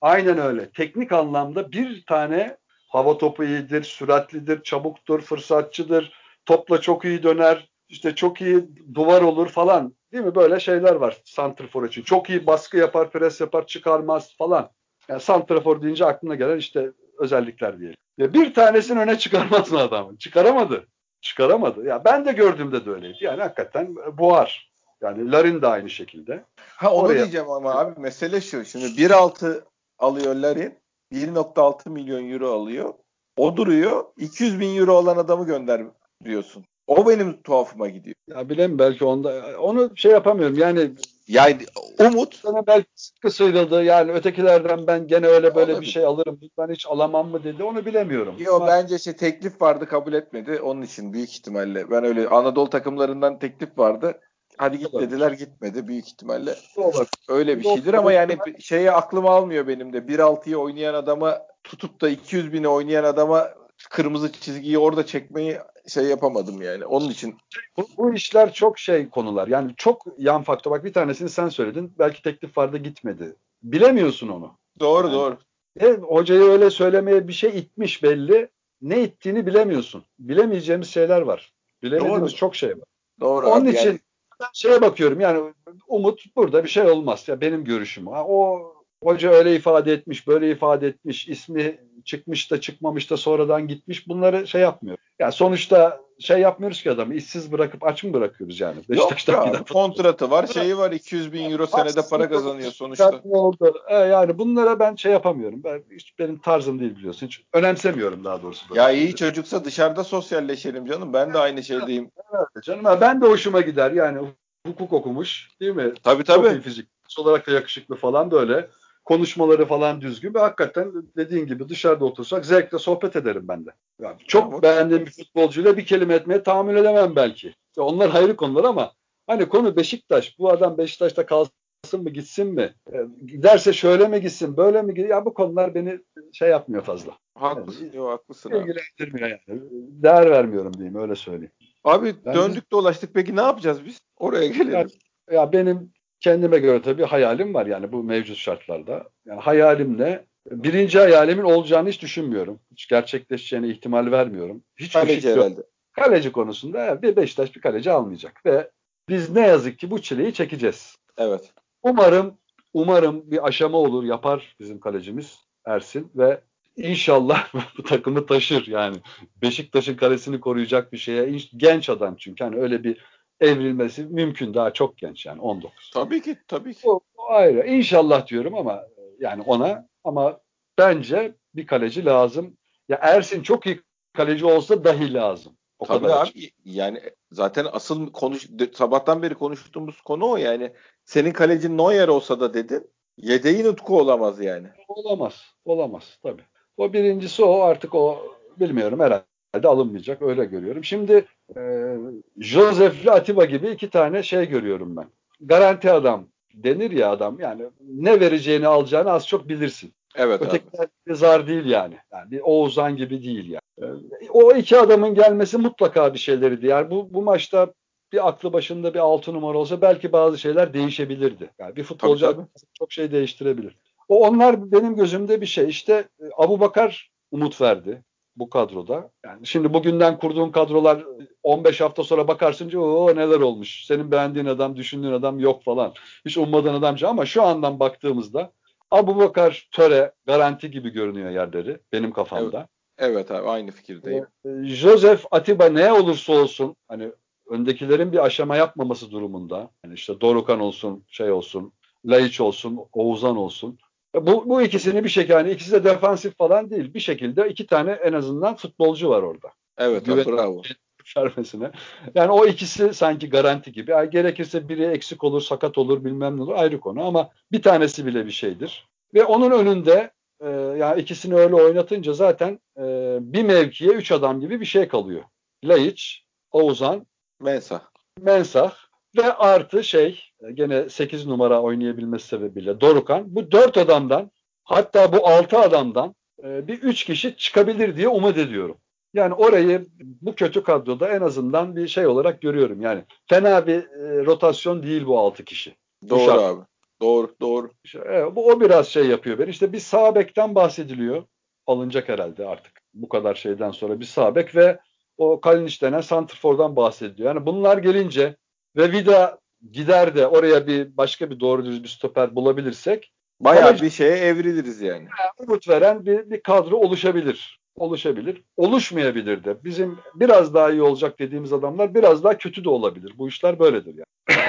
Aynen öyle. Teknik anlamda bir tane hava topu iyidir, süratlidir, çabuktur, fırsatçıdır, topla çok iyi döner, işte çok iyi duvar olur falan. Değil mi? Böyle şeyler var santrfor için. Çok iyi baskı yapar, pres yapar, çıkarmaz falan. Yani santrafor deyince aklına gelen işte özellikler diyelim. Ya bir tanesini öne çıkarmaz mı adamı? Çıkaramadı. Çıkaramadı. Ya ben de gördüğümde de öyleydi. Yani hakikaten boğar. Yani Larin de aynı şekilde. Ha onu Oraya... diyeceğim ama abi mesele şu. Şimdi 1.6 alıyor Larin. 1.6 milyon euro alıyor. O duruyor. 200 bin euro olan adamı gönder diyorsun. O benim tuhafıma gidiyor. Ya bilem belki onda onu şey yapamıyorum. Yani yani Umut sana belki sıkı sıyrıldı. Yani ötekilerden ben gene öyle böyle Olabilir. bir şey alırım. Ben hiç alamam mı dedi. Onu bilemiyorum. Yok Ama... bence şey teklif vardı kabul etmedi. Onun için büyük ihtimalle. Ben öyle Anadolu takımlarından teklif vardı. Hadi git Olabilir. dediler gitmedi büyük ihtimalle. Olur. Öyle bir şeydir ama yani şeye aklım almıyor benim de. 1-6'yı oynayan adama tutup da 200 bine oynayan adama kırmızı çizgiyi orada çekmeyi şey yapamadım yani. Onun için. Bu, bu işler çok şey konular. Yani çok yan faktör. Bak bir tanesini sen söyledin. Belki teklif vardı gitmedi. Bilemiyorsun onu. Doğru yani, doğru. E, hocayı öyle söylemeye bir şey itmiş belli. Ne ittiğini bilemiyorsun. Bilemeyeceğimiz şeyler var. Bilemediğimiz doğru. çok şey var. Doğru. Onun için yani. ben şeye bakıyorum yani Umut burada bir şey olmaz. Ya benim görüşüm. Ha, o hoca öyle ifade etmiş, böyle ifade etmiş, ismi çıkmış da çıkmamış da sonradan gitmiş. Bunları şey yapmıyor. Yani sonuçta şey yapmıyoruz ki adamı işsiz bırakıp aç mı bırakıyoruz yani? Yok abi, kontratı var, şeyi var 200 bin euro senede para kazanıyor sonuçta. Oldu. E, yani bunlara ben şey yapamıyorum. Ben hiç benim tarzım değil biliyorsun. Hiç önemsemiyorum daha doğrusu. Ya iyi çocuksa dışarıda sosyalleşelim canım. Ben de aynı şeydeyim. Evet, canım ben de hoşuma gider. Yani hukuk okumuş değil mi? Tabii tabii. Çok iyi fizik. Olarak da yakışıklı falan böyle konuşmaları falan düzgün ve hakikaten dediğin gibi dışarıda otursak zevkle sohbet ederim ben de. Yani çok ya, beğendiğim bir futbolcuyla bir kelime etmeye tahammül edemem belki. Onlar ayrı konular ama hani konu Beşiktaş. Bu adam Beşiktaş'ta kalsın mı gitsin mi? E, giderse şöyle mi gitsin böyle mi gitsin? Ya bu konular beni şey yapmıyor fazla. Haklısın. Yani, Yok haklısın abi. İlgilendirmiyor yani. Değer vermiyorum diyeyim öyle söyleyeyim. Abi ben döndük de... dolaştık peki ne yapacağız biz? Oraya gelelim. Ya, ya benim kendime göre tabii hayalim var yani bu mevcut şartlarda. Yani hayalim ne? Birinci hayalimin olacağını hiç düşünmüyorum. Hiç gerçekleşeceğine ihtimal vermiyorum. Hiç kaleci herhalde. Kaleci konusunda bir Beşiktaş bir kaleci almayacak ve biz ne yazık ki bu çileyi çekeceğiz. Evet. Umarım umarım bir aşama olur yapar bizim kalecimiz Ersin ve inşallah bu takımı taşır yani. Beşiktaş'ın kalesini koruyacak bir şeye genç adam çünkü hani öyle bir evrilmesi mümkün. Daha çok genç yani 19. Tabii ki tabii ki. O, o ayrı. İnşallah diyorum ama yani ona ama bence bir kaleci lazım. Ya Ersin çok iyi kaleci olsa dahi lazım. O Tabii kadar abi açık. yani zaten asıl konuş sabahtan beri konuştuğumuz konu o yani. Senin kalecin Neuer olsa da dedin. Yedeğin Utku olamaz yani. Olamaz. Olamaz tabii. O birincisi o artık o bilmiyorum herhalde alınmayacak öyle görüyorum. Şimdi e, Joseph ile Atiba gibi iki tane şey görüyorum ben. Garanti adam denir ya adam yani ne vereceğini alacağını az çok bilirsin. Evet Ötekiler bir zar değil yani. Yani bir Oğuzhan gibi değil yani. E, o iki adamın gelmesi mutlaka bir şeylerdi. Yani bu, bu maçta bir aklı başında bir altı numara olsa belki bazı şeyler değişebilirdi. Yani bir futbolcu tabii, tabii. çok şey değiştirebilir. O onlar benim gözümde bir şey. İşte e, Abu Bakar umut verdi bu kadroda. Yani şimdi bugünden kurduğun kadrolar 15 hafta sonra bakarsın ki o neler olmuş. Senin beğendiğin adam, düşündüğün adam yok falan. Hiç ummadığın adamcı ama şu andan baktığımızda Abu Bakar Töre garanti gibi görünüyor yerleri benim kafamda. Evet, evet abi aynı fikirdeyim. Ee, Joseph Atiba ne olursa olsun hani öndekilerin bir aşama yapmaması durumunda. Yani işte Dorukan olsun, şey olsun, Laiç olsun, Oğuzhan olsun. Bu, bu ikisini bir şekilde hani ikisi de defansif falan değil. Bir şekilde iki tane en azından futbolcu var orada. Evet Güven, bravo. Şermesine. Yani o ikisi sanki garanti gibi. Yani gerekirse biri eksik olur, sakat olur bilmem ne olur ayrı konu ama bir tanesi bile bir şeydir. Ve onun önünde e, yani ikisini öyle oynatınca zaten e, bir mevkiye üç adam gibi bir şey kalıyor. Laiç, Oğuzhan, Mensah. Mensah ve artı şey gene 8 numara oynayabilmesi sebebiyle Dorukan bu 4 adamdan hatta bu 6 adamdan e, bir 3 kişi çıkabilir diye umut ediyorum. Yani orayı bu kötü kadroda en azından bir şey olarak görüyorum. Yani fena bir e, rotasyon değil bu 6 kişi. Doğru abi. Doğru, doğru. Evet, bu o biraz şey yapıyor beni. İşte bir sağ bekten bahsediliyor. Alınacak herhalde artık bu kadar şeyden sonra bir sağ bek ve o Kalinic denen Santrfor'dan bahsediliyor. Yani bunlar gelince ve Vida gider de oraya bir başka bir doğru düz bir stoper bulabilirsek bayağı kaleci, bir şeye evriliriz yani. Umut veren bir, bir kadro oluşabilir. Oluşabilir. Oluşmayabilir de. Bizim biraz daha iyi olacak dediğimiz adamlar biraz daha kötü de olabilir. Bu işler böyledir yani.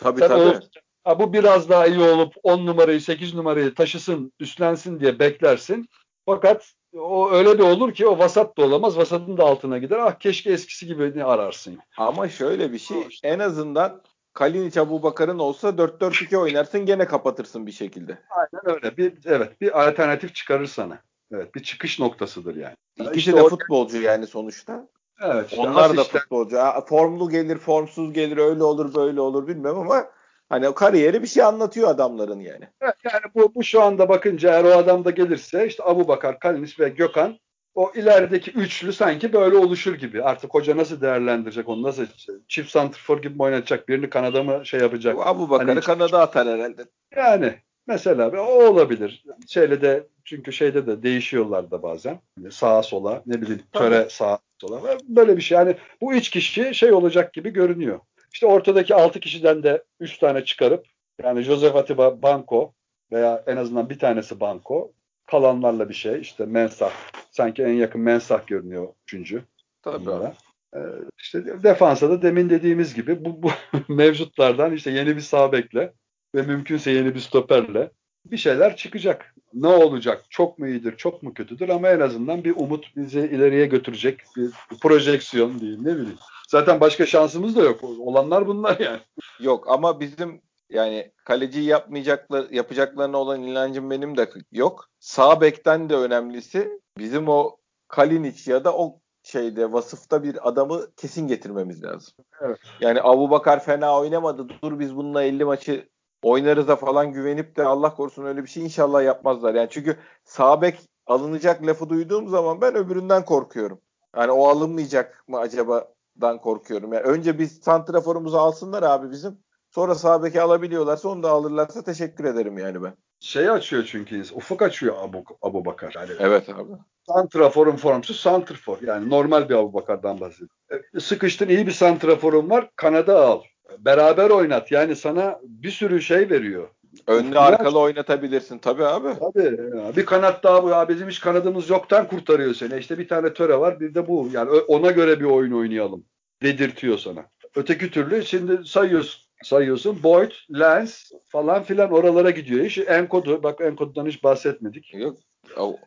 tabii Sen tabii. O, ha, bu biraz daha iyi olup 10 numarayı 8 numarayı taşısın, üstlensin diye beklersin. Fakat o öyle de olur ki o vasat da olamaz. Vasatın da altına gider. Ah keşke eskisi gibi ararsın. Ama şöyle bir şey en azından Kalinic Abu Bakar'ın olsa 4-4-2 oynarsın gene kapatırsın bir şekilde. Aynen öyle. Bir, evet bir alternatif çıkarır sana. Evet bir çıkış noktasıdır yani. İkisi işte de o... futbolcu yani sonuçta. Evet. Işte Onlar da işte... futbolcu. Formlu gelir, formsuz gelir, öyle olur, böyle olur bilmem ama hani o kariyeri bir şey anlatıyor adamların yani. Evet, yani bu, bu şu anda bakınca eğer o adam da gelirse işte Abu Bakar, Kalinic ve Gökhan o ilerideki üçlü sanki böyle oluşur gibi. Artık hoca nasıl değerlendirecek onu nasıl çift santrfor gibi mi oynatacak birini Kanada mı şey yapacak? Bu Abu Bakar'ı hani, Kanada atar herhalde. Yani mesela o olabilir. Şeyle de çünkü şeyde de değişiyorlar da bazen. Hani sağa sola ne bileyim töre sağa sola. Böyle bir şey. Yani bu üç kişi şey olacak gibi görünüyor. İşte ortadaki altı kişiden de üç tane çıkarıp yani Joseph Atiba, Banco, veya en azından bir tanesi banko. Kalanlarla bir şey. İşte mensah. Sanki en yakın mensah görünüyor üçüncü. Tabii. Bunlara. Ee, işte defansa da demin dediğimiz gibi bu, bu mevcutlardan işte yeni bir sağ bekle ve mümkünse yeni bir stoperle bir şeyler çıkacak. Ne olacak? Çok mu iyidir, çok mu kötüdür ama en azından bir umut bizi ileriye götürecek bir projeksiyon diyeyim ne bileyim. Zaten başka şansımız da yok. Olanlar bunlar yani. Yok ama bizim yani kaleci yapmayacaklar yapacaklarına olan inancım benim de yok. Sağ bekten de önemlisi bizim o Kalinic ya da o şeyde vasıfta bir adamı kesin getirmemiz lazım. Evet. Yani Abu Bakar fena oynamadı. Dur biz bununla 50 maçı oynarız da falan güvenip de Allah korusun öyle bir şey inşallah yapmazlar. Yani çünkü sağ bek alınacak lafı duyduğum zaman ben öbüründen korkuyorum. Yani o alınmayacak mı acaba dan korkuyorum. Yani önce biz santraforumuzu alsınlar abi bizim. Sonra sağ beki alabiliyorlarsa onu da alırlarsa teşekkür ederim yani ben. Şey açıyor çünkü ufuk açıyor Abu, Abu Bakar. Yani Evet abi. santraforun formsuz santrafor. Yani normal bir Abu Bakar'dan bahsediyorum. Sıkıştın iyi bir santraforun var kanada al. Beraber oynat. Yani sana bir sürü şey veriyor. Önlü arkalı oynatabilirsin tabii abi. Tabii. ya. Bir kanat daha bu ya bizim hiç kanadımız yoktan kurtarıyor seni. İşte bir tane töre var bir de bu. Yani ona göre bir oyun oynayalım. Dedirtiyor sana. Öteki türlü şimdi sayıyorsun. Sayıyorsun Boyd, Lens falan filan oralara gidiyor. İş Enkodu. Bak Enkodu'dan hiç bahsetmedik. Yok.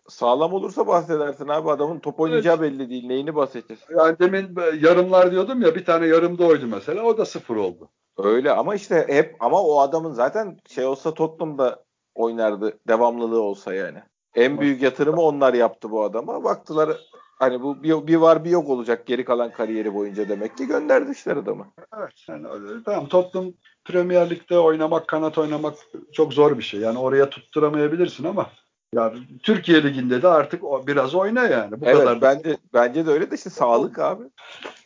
Sağlam olursa bahsedersin abi adamın top oynayacağı belli değil. Neyini bahsedeceğiz? Yani demin yarımlar diyordum ya bir tane yarımda oydu mesela. O da sıfır oldu. Öyle ama işte hep ama o adamın zaten şey olsa Tottenham'da oynardı devamlılığı olsa yani. En büyük yatırımı onlar yaptı bu adama. Baktılar hani bu bir, bir var bir yok olacak geri kalan kariyeri boyunca demek ki gönderdi işte adamı. Evet. Yani öyle. Tamam Tottenham Premier Lig'de oynamak, kanat oynamak çok zor bir şey. Yani oraya tutturamayabilirsin ama ya Türkiye Ligi'nde de artık biraz oyna yani. Bu evet kadar da bence bence de öyle de işte sağlık abi.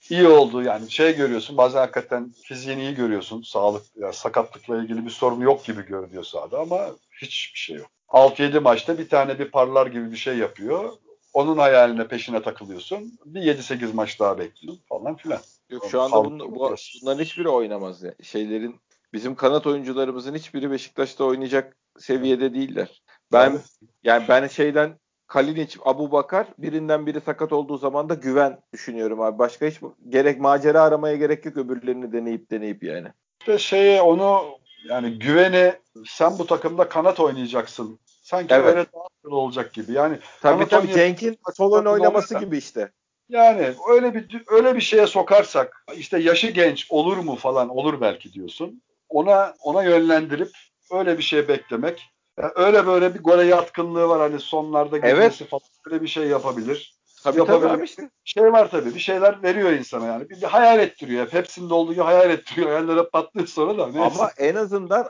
İyi oldu yani. Şey görüyorsun bazen hakikaten fiziğini iyi görüyorsun. Sağlık, ya sakatlıkla ilgili bir sorun yok gibi görünüyor sahada ama hiçbir şey yok. 6-7 maçta bir tane bir parlar gibi bir şey yapıyor. Onun hayaline peşine takılıyorsun. Bir 7-8 maç daha bekliyorsun falan filan. Yok şu anda bunun, bu, bunların hiçbiri oynamaz ya. Şeylerin bizim kanat oyuncularımızın hiçbiri Beşiktaş'ta oynayacak seviyede değiller. Ben yani ben şeyden Kalinic, Abu Bakar birinden biri sakat olduğu zaman da güven düşünüyorum abi. Başka hiç gerek macera aramaya gerek yok öbürlerini deneyip deneyip yani. İşte şeye onu yani güveni sen bu takımda kanat oynayacaksın. Sanki Evet. öyle daha olacak gibi. Yani Tabii tabii Cenk'in sol ön takım oynaması oynarsa- gibi işte. Yani öyle bir öyle bir şeye sokarsak işte yaşı genç olur mu falan olur belki diyorsun. Ona ona yönlendirip öyle bir şey beklemek. Yani öyle böyle bir gole yatkınlığı var hani sonlarda Evet. girmesi falan öyle bir şey yapabilir. Tabii tabii Yapabilir. abi işte. Şey var tabii. Bir şeyler veriyor insana yani. Bir, bir hayal ettiriyor. Hep hepsinde olduğu gibi hayal ettiriyor. Hayallere patlıyor sonra da. Neyse. Ama en azından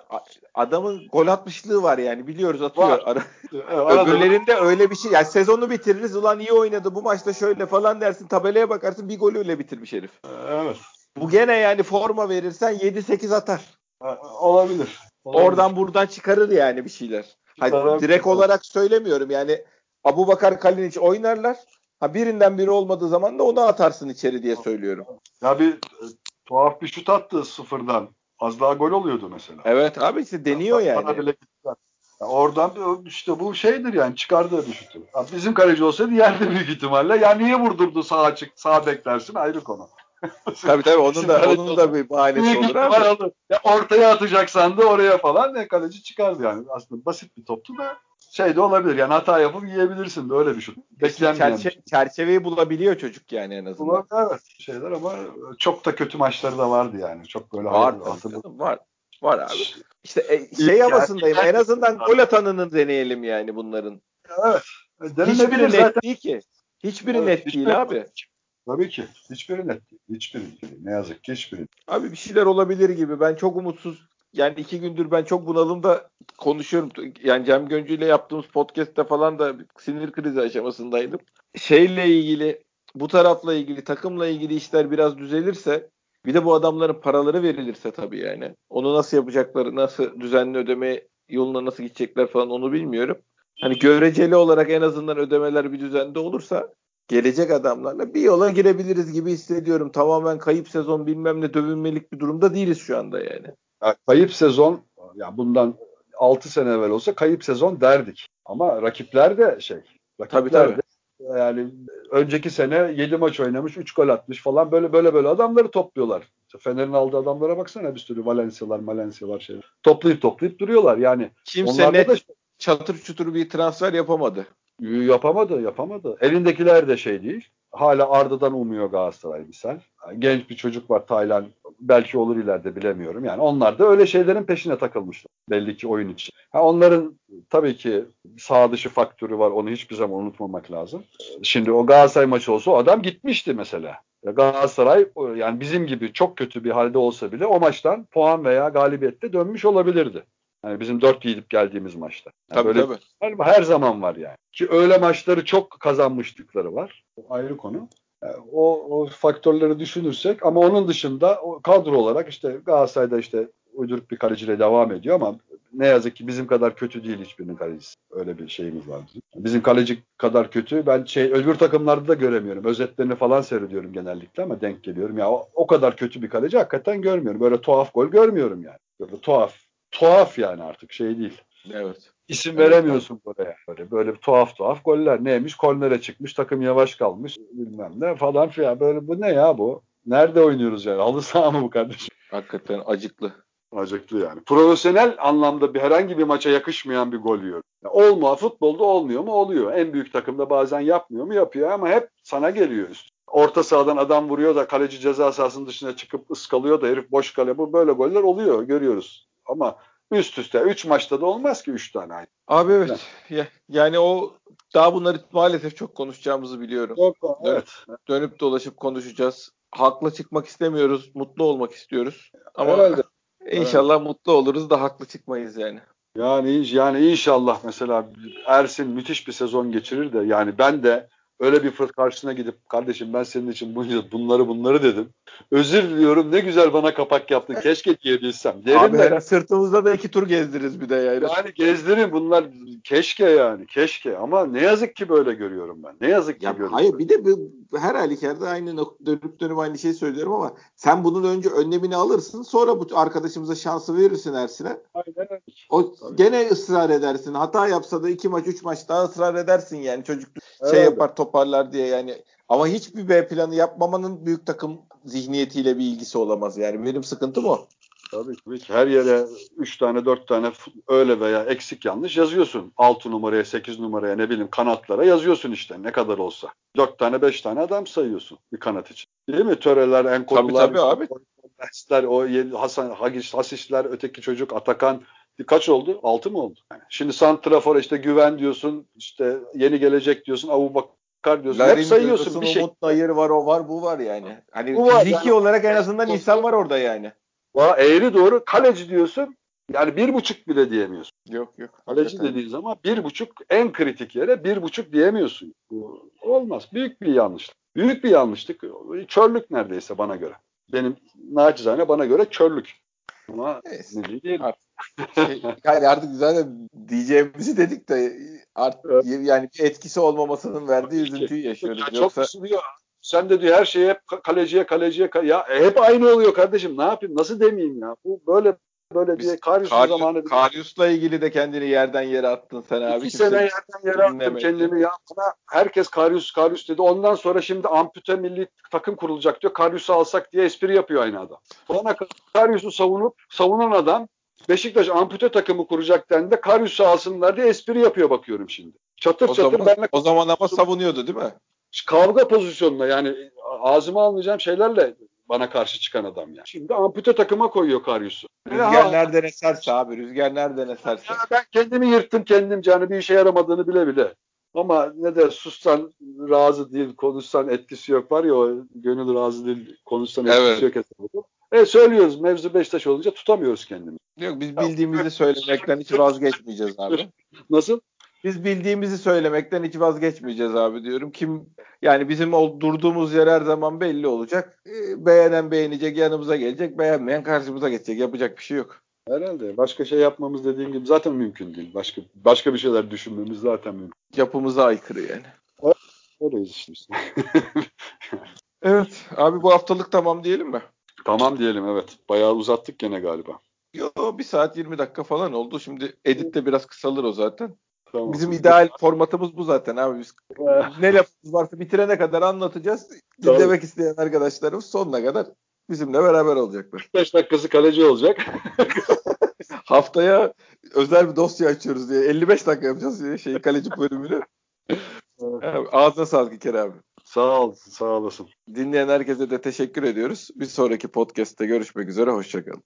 adamın gol atmışlığı var yani biliyoruz atıyor. Var. Ara- Evet, Öbürlerinde öyle bir şey. Yani sezonu bitiririz ulan iyi oynadı bu maçta şöyle falan dersin tabelaya bakarsın bir golü öyle bitirmiş herif. Evet. Bu gene yani forma verirsen 7-8 atar. Olabilir. Olabilir. Oradan buradan çıkarır yani bir şeyler. Hani direkt olarak söylemiyorum yani Abu Bakar Kalinic oynarlar. Ha birinden biri olmadığı zaman da onu atarsın içeri diye söylüyorum. Ya bir e, tuhaf bir şut attı sıfırdan. Az daha gol oluyordu mesela. Evet abi işte deniyor Bana yani. bile gittiler. Ya oradan işte bu şeydir yani çıkardığı bir şutu. Ya bizim kaleci olsaydı yerdi büyük ihtimalle. Ya niye vurdurdu sağ açık sağ beklersin ayrı konu. Tabii tabii onun da onun da bir bahanesi olur abi. Ya ortaya atacaksan da oraya falan ne kaleci çıkardı yani. Aslında basit bir toptu da şey de olabilir yani hata yapıp yiyebilirsin de öyle bir şut. Beklenmeyen bir Çerçe- çerçeveyi bulabiliyor çocuk yani en azından. Ulan evet şeyler ama çok da kötü maçları da vardı yani. Çok böyle Var canım, var. Var abi. İşte e, şey havasındayım. En azından gol atanını deneyelim yani bunların. Evet. Denenebilir Hiçbiri net zaten. değil ki. Hiçbiri Evet, net değil abi. Tabii ki. Hiçbiri net değil. Hiçbiri değil. Ne yazık ki hiçbiri. Abi bir şeyler olabilir gibi. Ben çok umutsuz. Yani iki gündür ben çok bunalımda konuşuyorum. Yani Cem Göncü ile yaptığımız podcast'te falan da sinir krizi aşamasındaydım. Şeyle ilgili, bu tarafla ilgili, takımla ilgili işler biraz düzelirse bir de bu adamların paraları verilirse tabii yani. Onu nasıl yapacakları, nasıl düzenli ödeme yoluna nasıl gidecekler falan onu bilmiyorum. Hani göreceli olarak en azından ödemeler bir düzende olursa gelecek adamlarla bir yola girebiliriz gibi hissediyorum. Tamamen kayıp sezon bilmem ne dövünmelik bir durumda değiliz şu anda yani. Ya, kayıp sezon ya bundan 6 sene evvel olsa kayıp sezon derdik. Ama rakipler de şey. Rakipler tabii, tabii. de yani önceki sene 7 maç oynamış, 3 gol atmış falan böyle böyle böyle adamları topluyorlar. Fener'in aldığı adamlara baksana bir sürü Valencia'lar, Valencia'lar şey. Toplayıp toplayıp duruyorlar yani. Kimse net da... çatır çutur bir transfer yapamadı. Yapamadı, yapamadı. Elindekiler de şey değil. Hala Arda'dan umuyor Galatasaray misal. Genç bir çocuk var Taylan. Belki olur ileride bilemiyorum. Yani onlar da öyle şeylerin peşine takılmışlar. Belli ki oyun için. Ha onların tabii ki sağ dışı faktörü var. Onu hiçbir zaman unutmamak lazım. Şimdi o Galatasaray maçı olsa o adam gitmişti mesela. Galatasaray yani bizim gibi çok kötü bir halde olsa bile o maçtan puan veya galibiyette dönmüş olabilirdi. Yani bizim dört gidip geldiğimiz maçta. Yani tabii böyle tabii. Her zaman var yani. Ki öyle maçları çok kazanmışlıkları var. O ayrı konu. Yani o, o faktörleri düşünürsek ama onun dışında o kadro olarak işte Galatasaray'da işte uyduruk bir kaleciyle devam ediyor ama ne yazık ki bizim kadar kötü değil hiçbirinin kalecisi. Öyle bir şeyimiz var bizim. Bizim kaleci kadar kötü ben şey öbür takımlarda da göremiyorum. Özetlerini falan seyrediyorum genellikle ama denk geliyorum. Ya o, o kadar kötü bir kaleci hakikaten görmüyorum. Böyle tuhaf gol görmüyorum yani. Böyle tuhaf. Tuhaf yani artık şey değil. Evet. İsim veremiyorsun buraya. Böyle, böyle tuhaf tuhaf goller. Neymiş? Kornere çıkmış. Takım yavaş kalmış. Bilmem ne falan filan. Böyle bu ne ya bu? Nerede oynuyoruz yani? Halı saha mı bu kardeşim? Hakikaten acıklı. Acıklı yani. Profesyonel anlamda bir herhangi bir maça yakışmayan bir gol yiyor. Yani olmuyor. Futbolda olmuyor mu? Oluyor. En büyük takımda bazen yapmıyor mu? Yapıyor ama hep sana geliyor üst. Orta sahadan adam vuruyor da kaleci ceza sahasının dışına çıkıp ıskalıyor da herif boş kale. Bu böyle goller oluyor. Görüyoruz. Ama üst üste 3 maçta da olmaz ki 3 tane aynı. Abi evet. Ya, yani o daha bunları maalesef çok konuşacağımızı biliyorum. Çok, evet. Dönüp, dönüp dolaşıp konuşacağız. Haklı çıkmak istemiyoruz. Mutlu olmak istiyoruz. Ama Herhalde. İnşallah evet. mutlu oluruz da haklı çıkmayız yani. Yani yani inşallah mesela Ersin müthiş bir sezon geçirir de yani ben de öyle bir fırt karşısına gidip kardeşim ben senin için bunları bunları dedim. Özür diliyorum ne güzel bana kapak yaptın. Keşke diyebilsem. Derim Abi de, sırtımızda da iki tur gezdiririz bir de yani. Yani gezdirin bunlar keşke yani keşke ama ne yazık ki böyle görüyorum ben. Ne yazık ki ya, görüyorum. Hayır bir de bu, her halükarda aynı dönüp dönüp aynı şeyi söylüyorum ama sen bunun önce önlemini alırsın sonra bu arkadaşımıza şansı verirsin Ersin'e. Aynen. O Tabii. gene ısrar edersin. Hata yapsa da iki maç üç maç daha ısrar edersin yani çocuk şey yapar toparlar diye yani. Ama hiçbir B planı yapmamanın büyük takım zihniyetiyle bir ilgisi olamaz yani. Benim sıkıntım o. Tabii ki. Her yere 3 tane 4 tane öyle veya eksik yanlış yazıyorsun. 6 numaraya 8 numaraya ne bileyim kanatlara yazıyorsun işte ne kadar olsa. 4 tane 5 tane adam sayıyorsun bir kanat için. Değil mi? Töreler, enkollar, tabii, tabii abi. o Hasan Hagis, Hasisler, öteki çocuk Atakan kaç oldu? 6 mı oldu? Yani şimdi Santrafor işte güven diyorsun, işte yeni gelecek diyorsun, Abu Bakar diyorsun. Larin Hep sayıyorsun bir şey. Umut Nayır var, o var, bu var yani. Hani bu fiziki yani. olarak en azından insan var orada yani. Va eğri doğru kaleci diyorsun. Yani bir buçuk bile diyemiyorsun. Yok yok. Kaleci dediğin zaman bir buçuk en kritik yere bir buçuk diyemiyorsun. Bu olmaz. Büyük bir yanlışlık. Büyük bir yanlışlık. Çörlük neredeyse bana göre. Benim nacizane bana göre körlük. Ama ne diyeyim? şey, yani artık zaten diyeceğimizi dedik de artık evet. yani bir etkisi olmamasının verdiği üzüntüyü yaşıyoruz. Ya Yoksa... Çok üzülüyor. Sen de diyor her şeyi hep kaleciye kaleciye ya e, hep aynı oluyor kardeşim. Ne yapayım? Nasıl demeyeyim ya? Bu böyle böyle diye Karius Karius, zamanı Karius'la ilgili de kendini yerden yere attın sen abi. İki sene yerden yere attım kendimi ya. Bana herkes Karius Karius dedi. Ondan sonra şimdi ampute milli takım kurulacak diyor. Karius'u alsak diye espri yapıyor aynı adam. Sonra Karius'u savunup savunan adam Beşiktaş ampute takımı kuracak dendi. Karius'u alsınlar diye espri yapıyor bakıyorum şimdi. Çatır o çatır zaman, benle... O zaman ama savunuyordu değil mi? Kavga pozisyonunda yani ağzıma almayacağım şeylerle bana karşı çıkan adam yani. Şimdi ampute takıma koyuyor Karius'u. Rüzgar nereden eserse abi. Rüzgar nereden eserse. Ya ben kendimi yırttım kendimce. Hani bir işe yaramadığını bile bile. Ama ne de sussan razı değil, konuşsan etkisi yok var ya o gönül razı değil, konuşsan etkisi evet. yok hesabı. E söylüyoruz mevzu Beşiktaş olunca tutamıyoruz kendimizi. Yok biz bildiğimizi söylemekten hiç vazgeçmeyeceğiz abi. Nasıl? Biz bildiğimizi söylemekten hiç vazgeçmeyeceğiz abi diyorum. Kim yani bizim o, durduğumuz yer her zaman belli olacak. E, beğenen beğenecek, yanımıza gelecek, beğenmeyen karşımıza geçecek. Yapacak bir şey yok. Herhalde. Başka şey yapmamız dediğim gibi zaten mümkün değil. Başka başka bir şeyler düşünmemiz zaten mümkün. Yapımıza aykırı yani. Öyleyiz işte. evet. Abi bu haftalık tamam diyelim mi? Tamam diyelim evet. Bayağı uzattık gene galiba. Yo bir saat 20 dakika falan oldu. Şimdi editte biraz kısalır o zaten. Tamam. Bizim ideal formatımız bu zaten abi. Biz ne lafımız varsa bitirene kadar anlatacağız. Dinlemek isteyen arkadaşlarımız sonuna kadar bizimle beraber olacaklar. 5 dakikası kaleci olacak. Haftaya özel bir dosya açıyoruz diye 55 dakika yapacağız diye şey kaleci bölümünü. Abi, Ağzına sağlık İker abi. sağ ol, sağ olasın. Dinleyen herkese de teşekkür ediyoruz. Bir sonraki podcast'te görüşmek üzere. Hoşçakalın.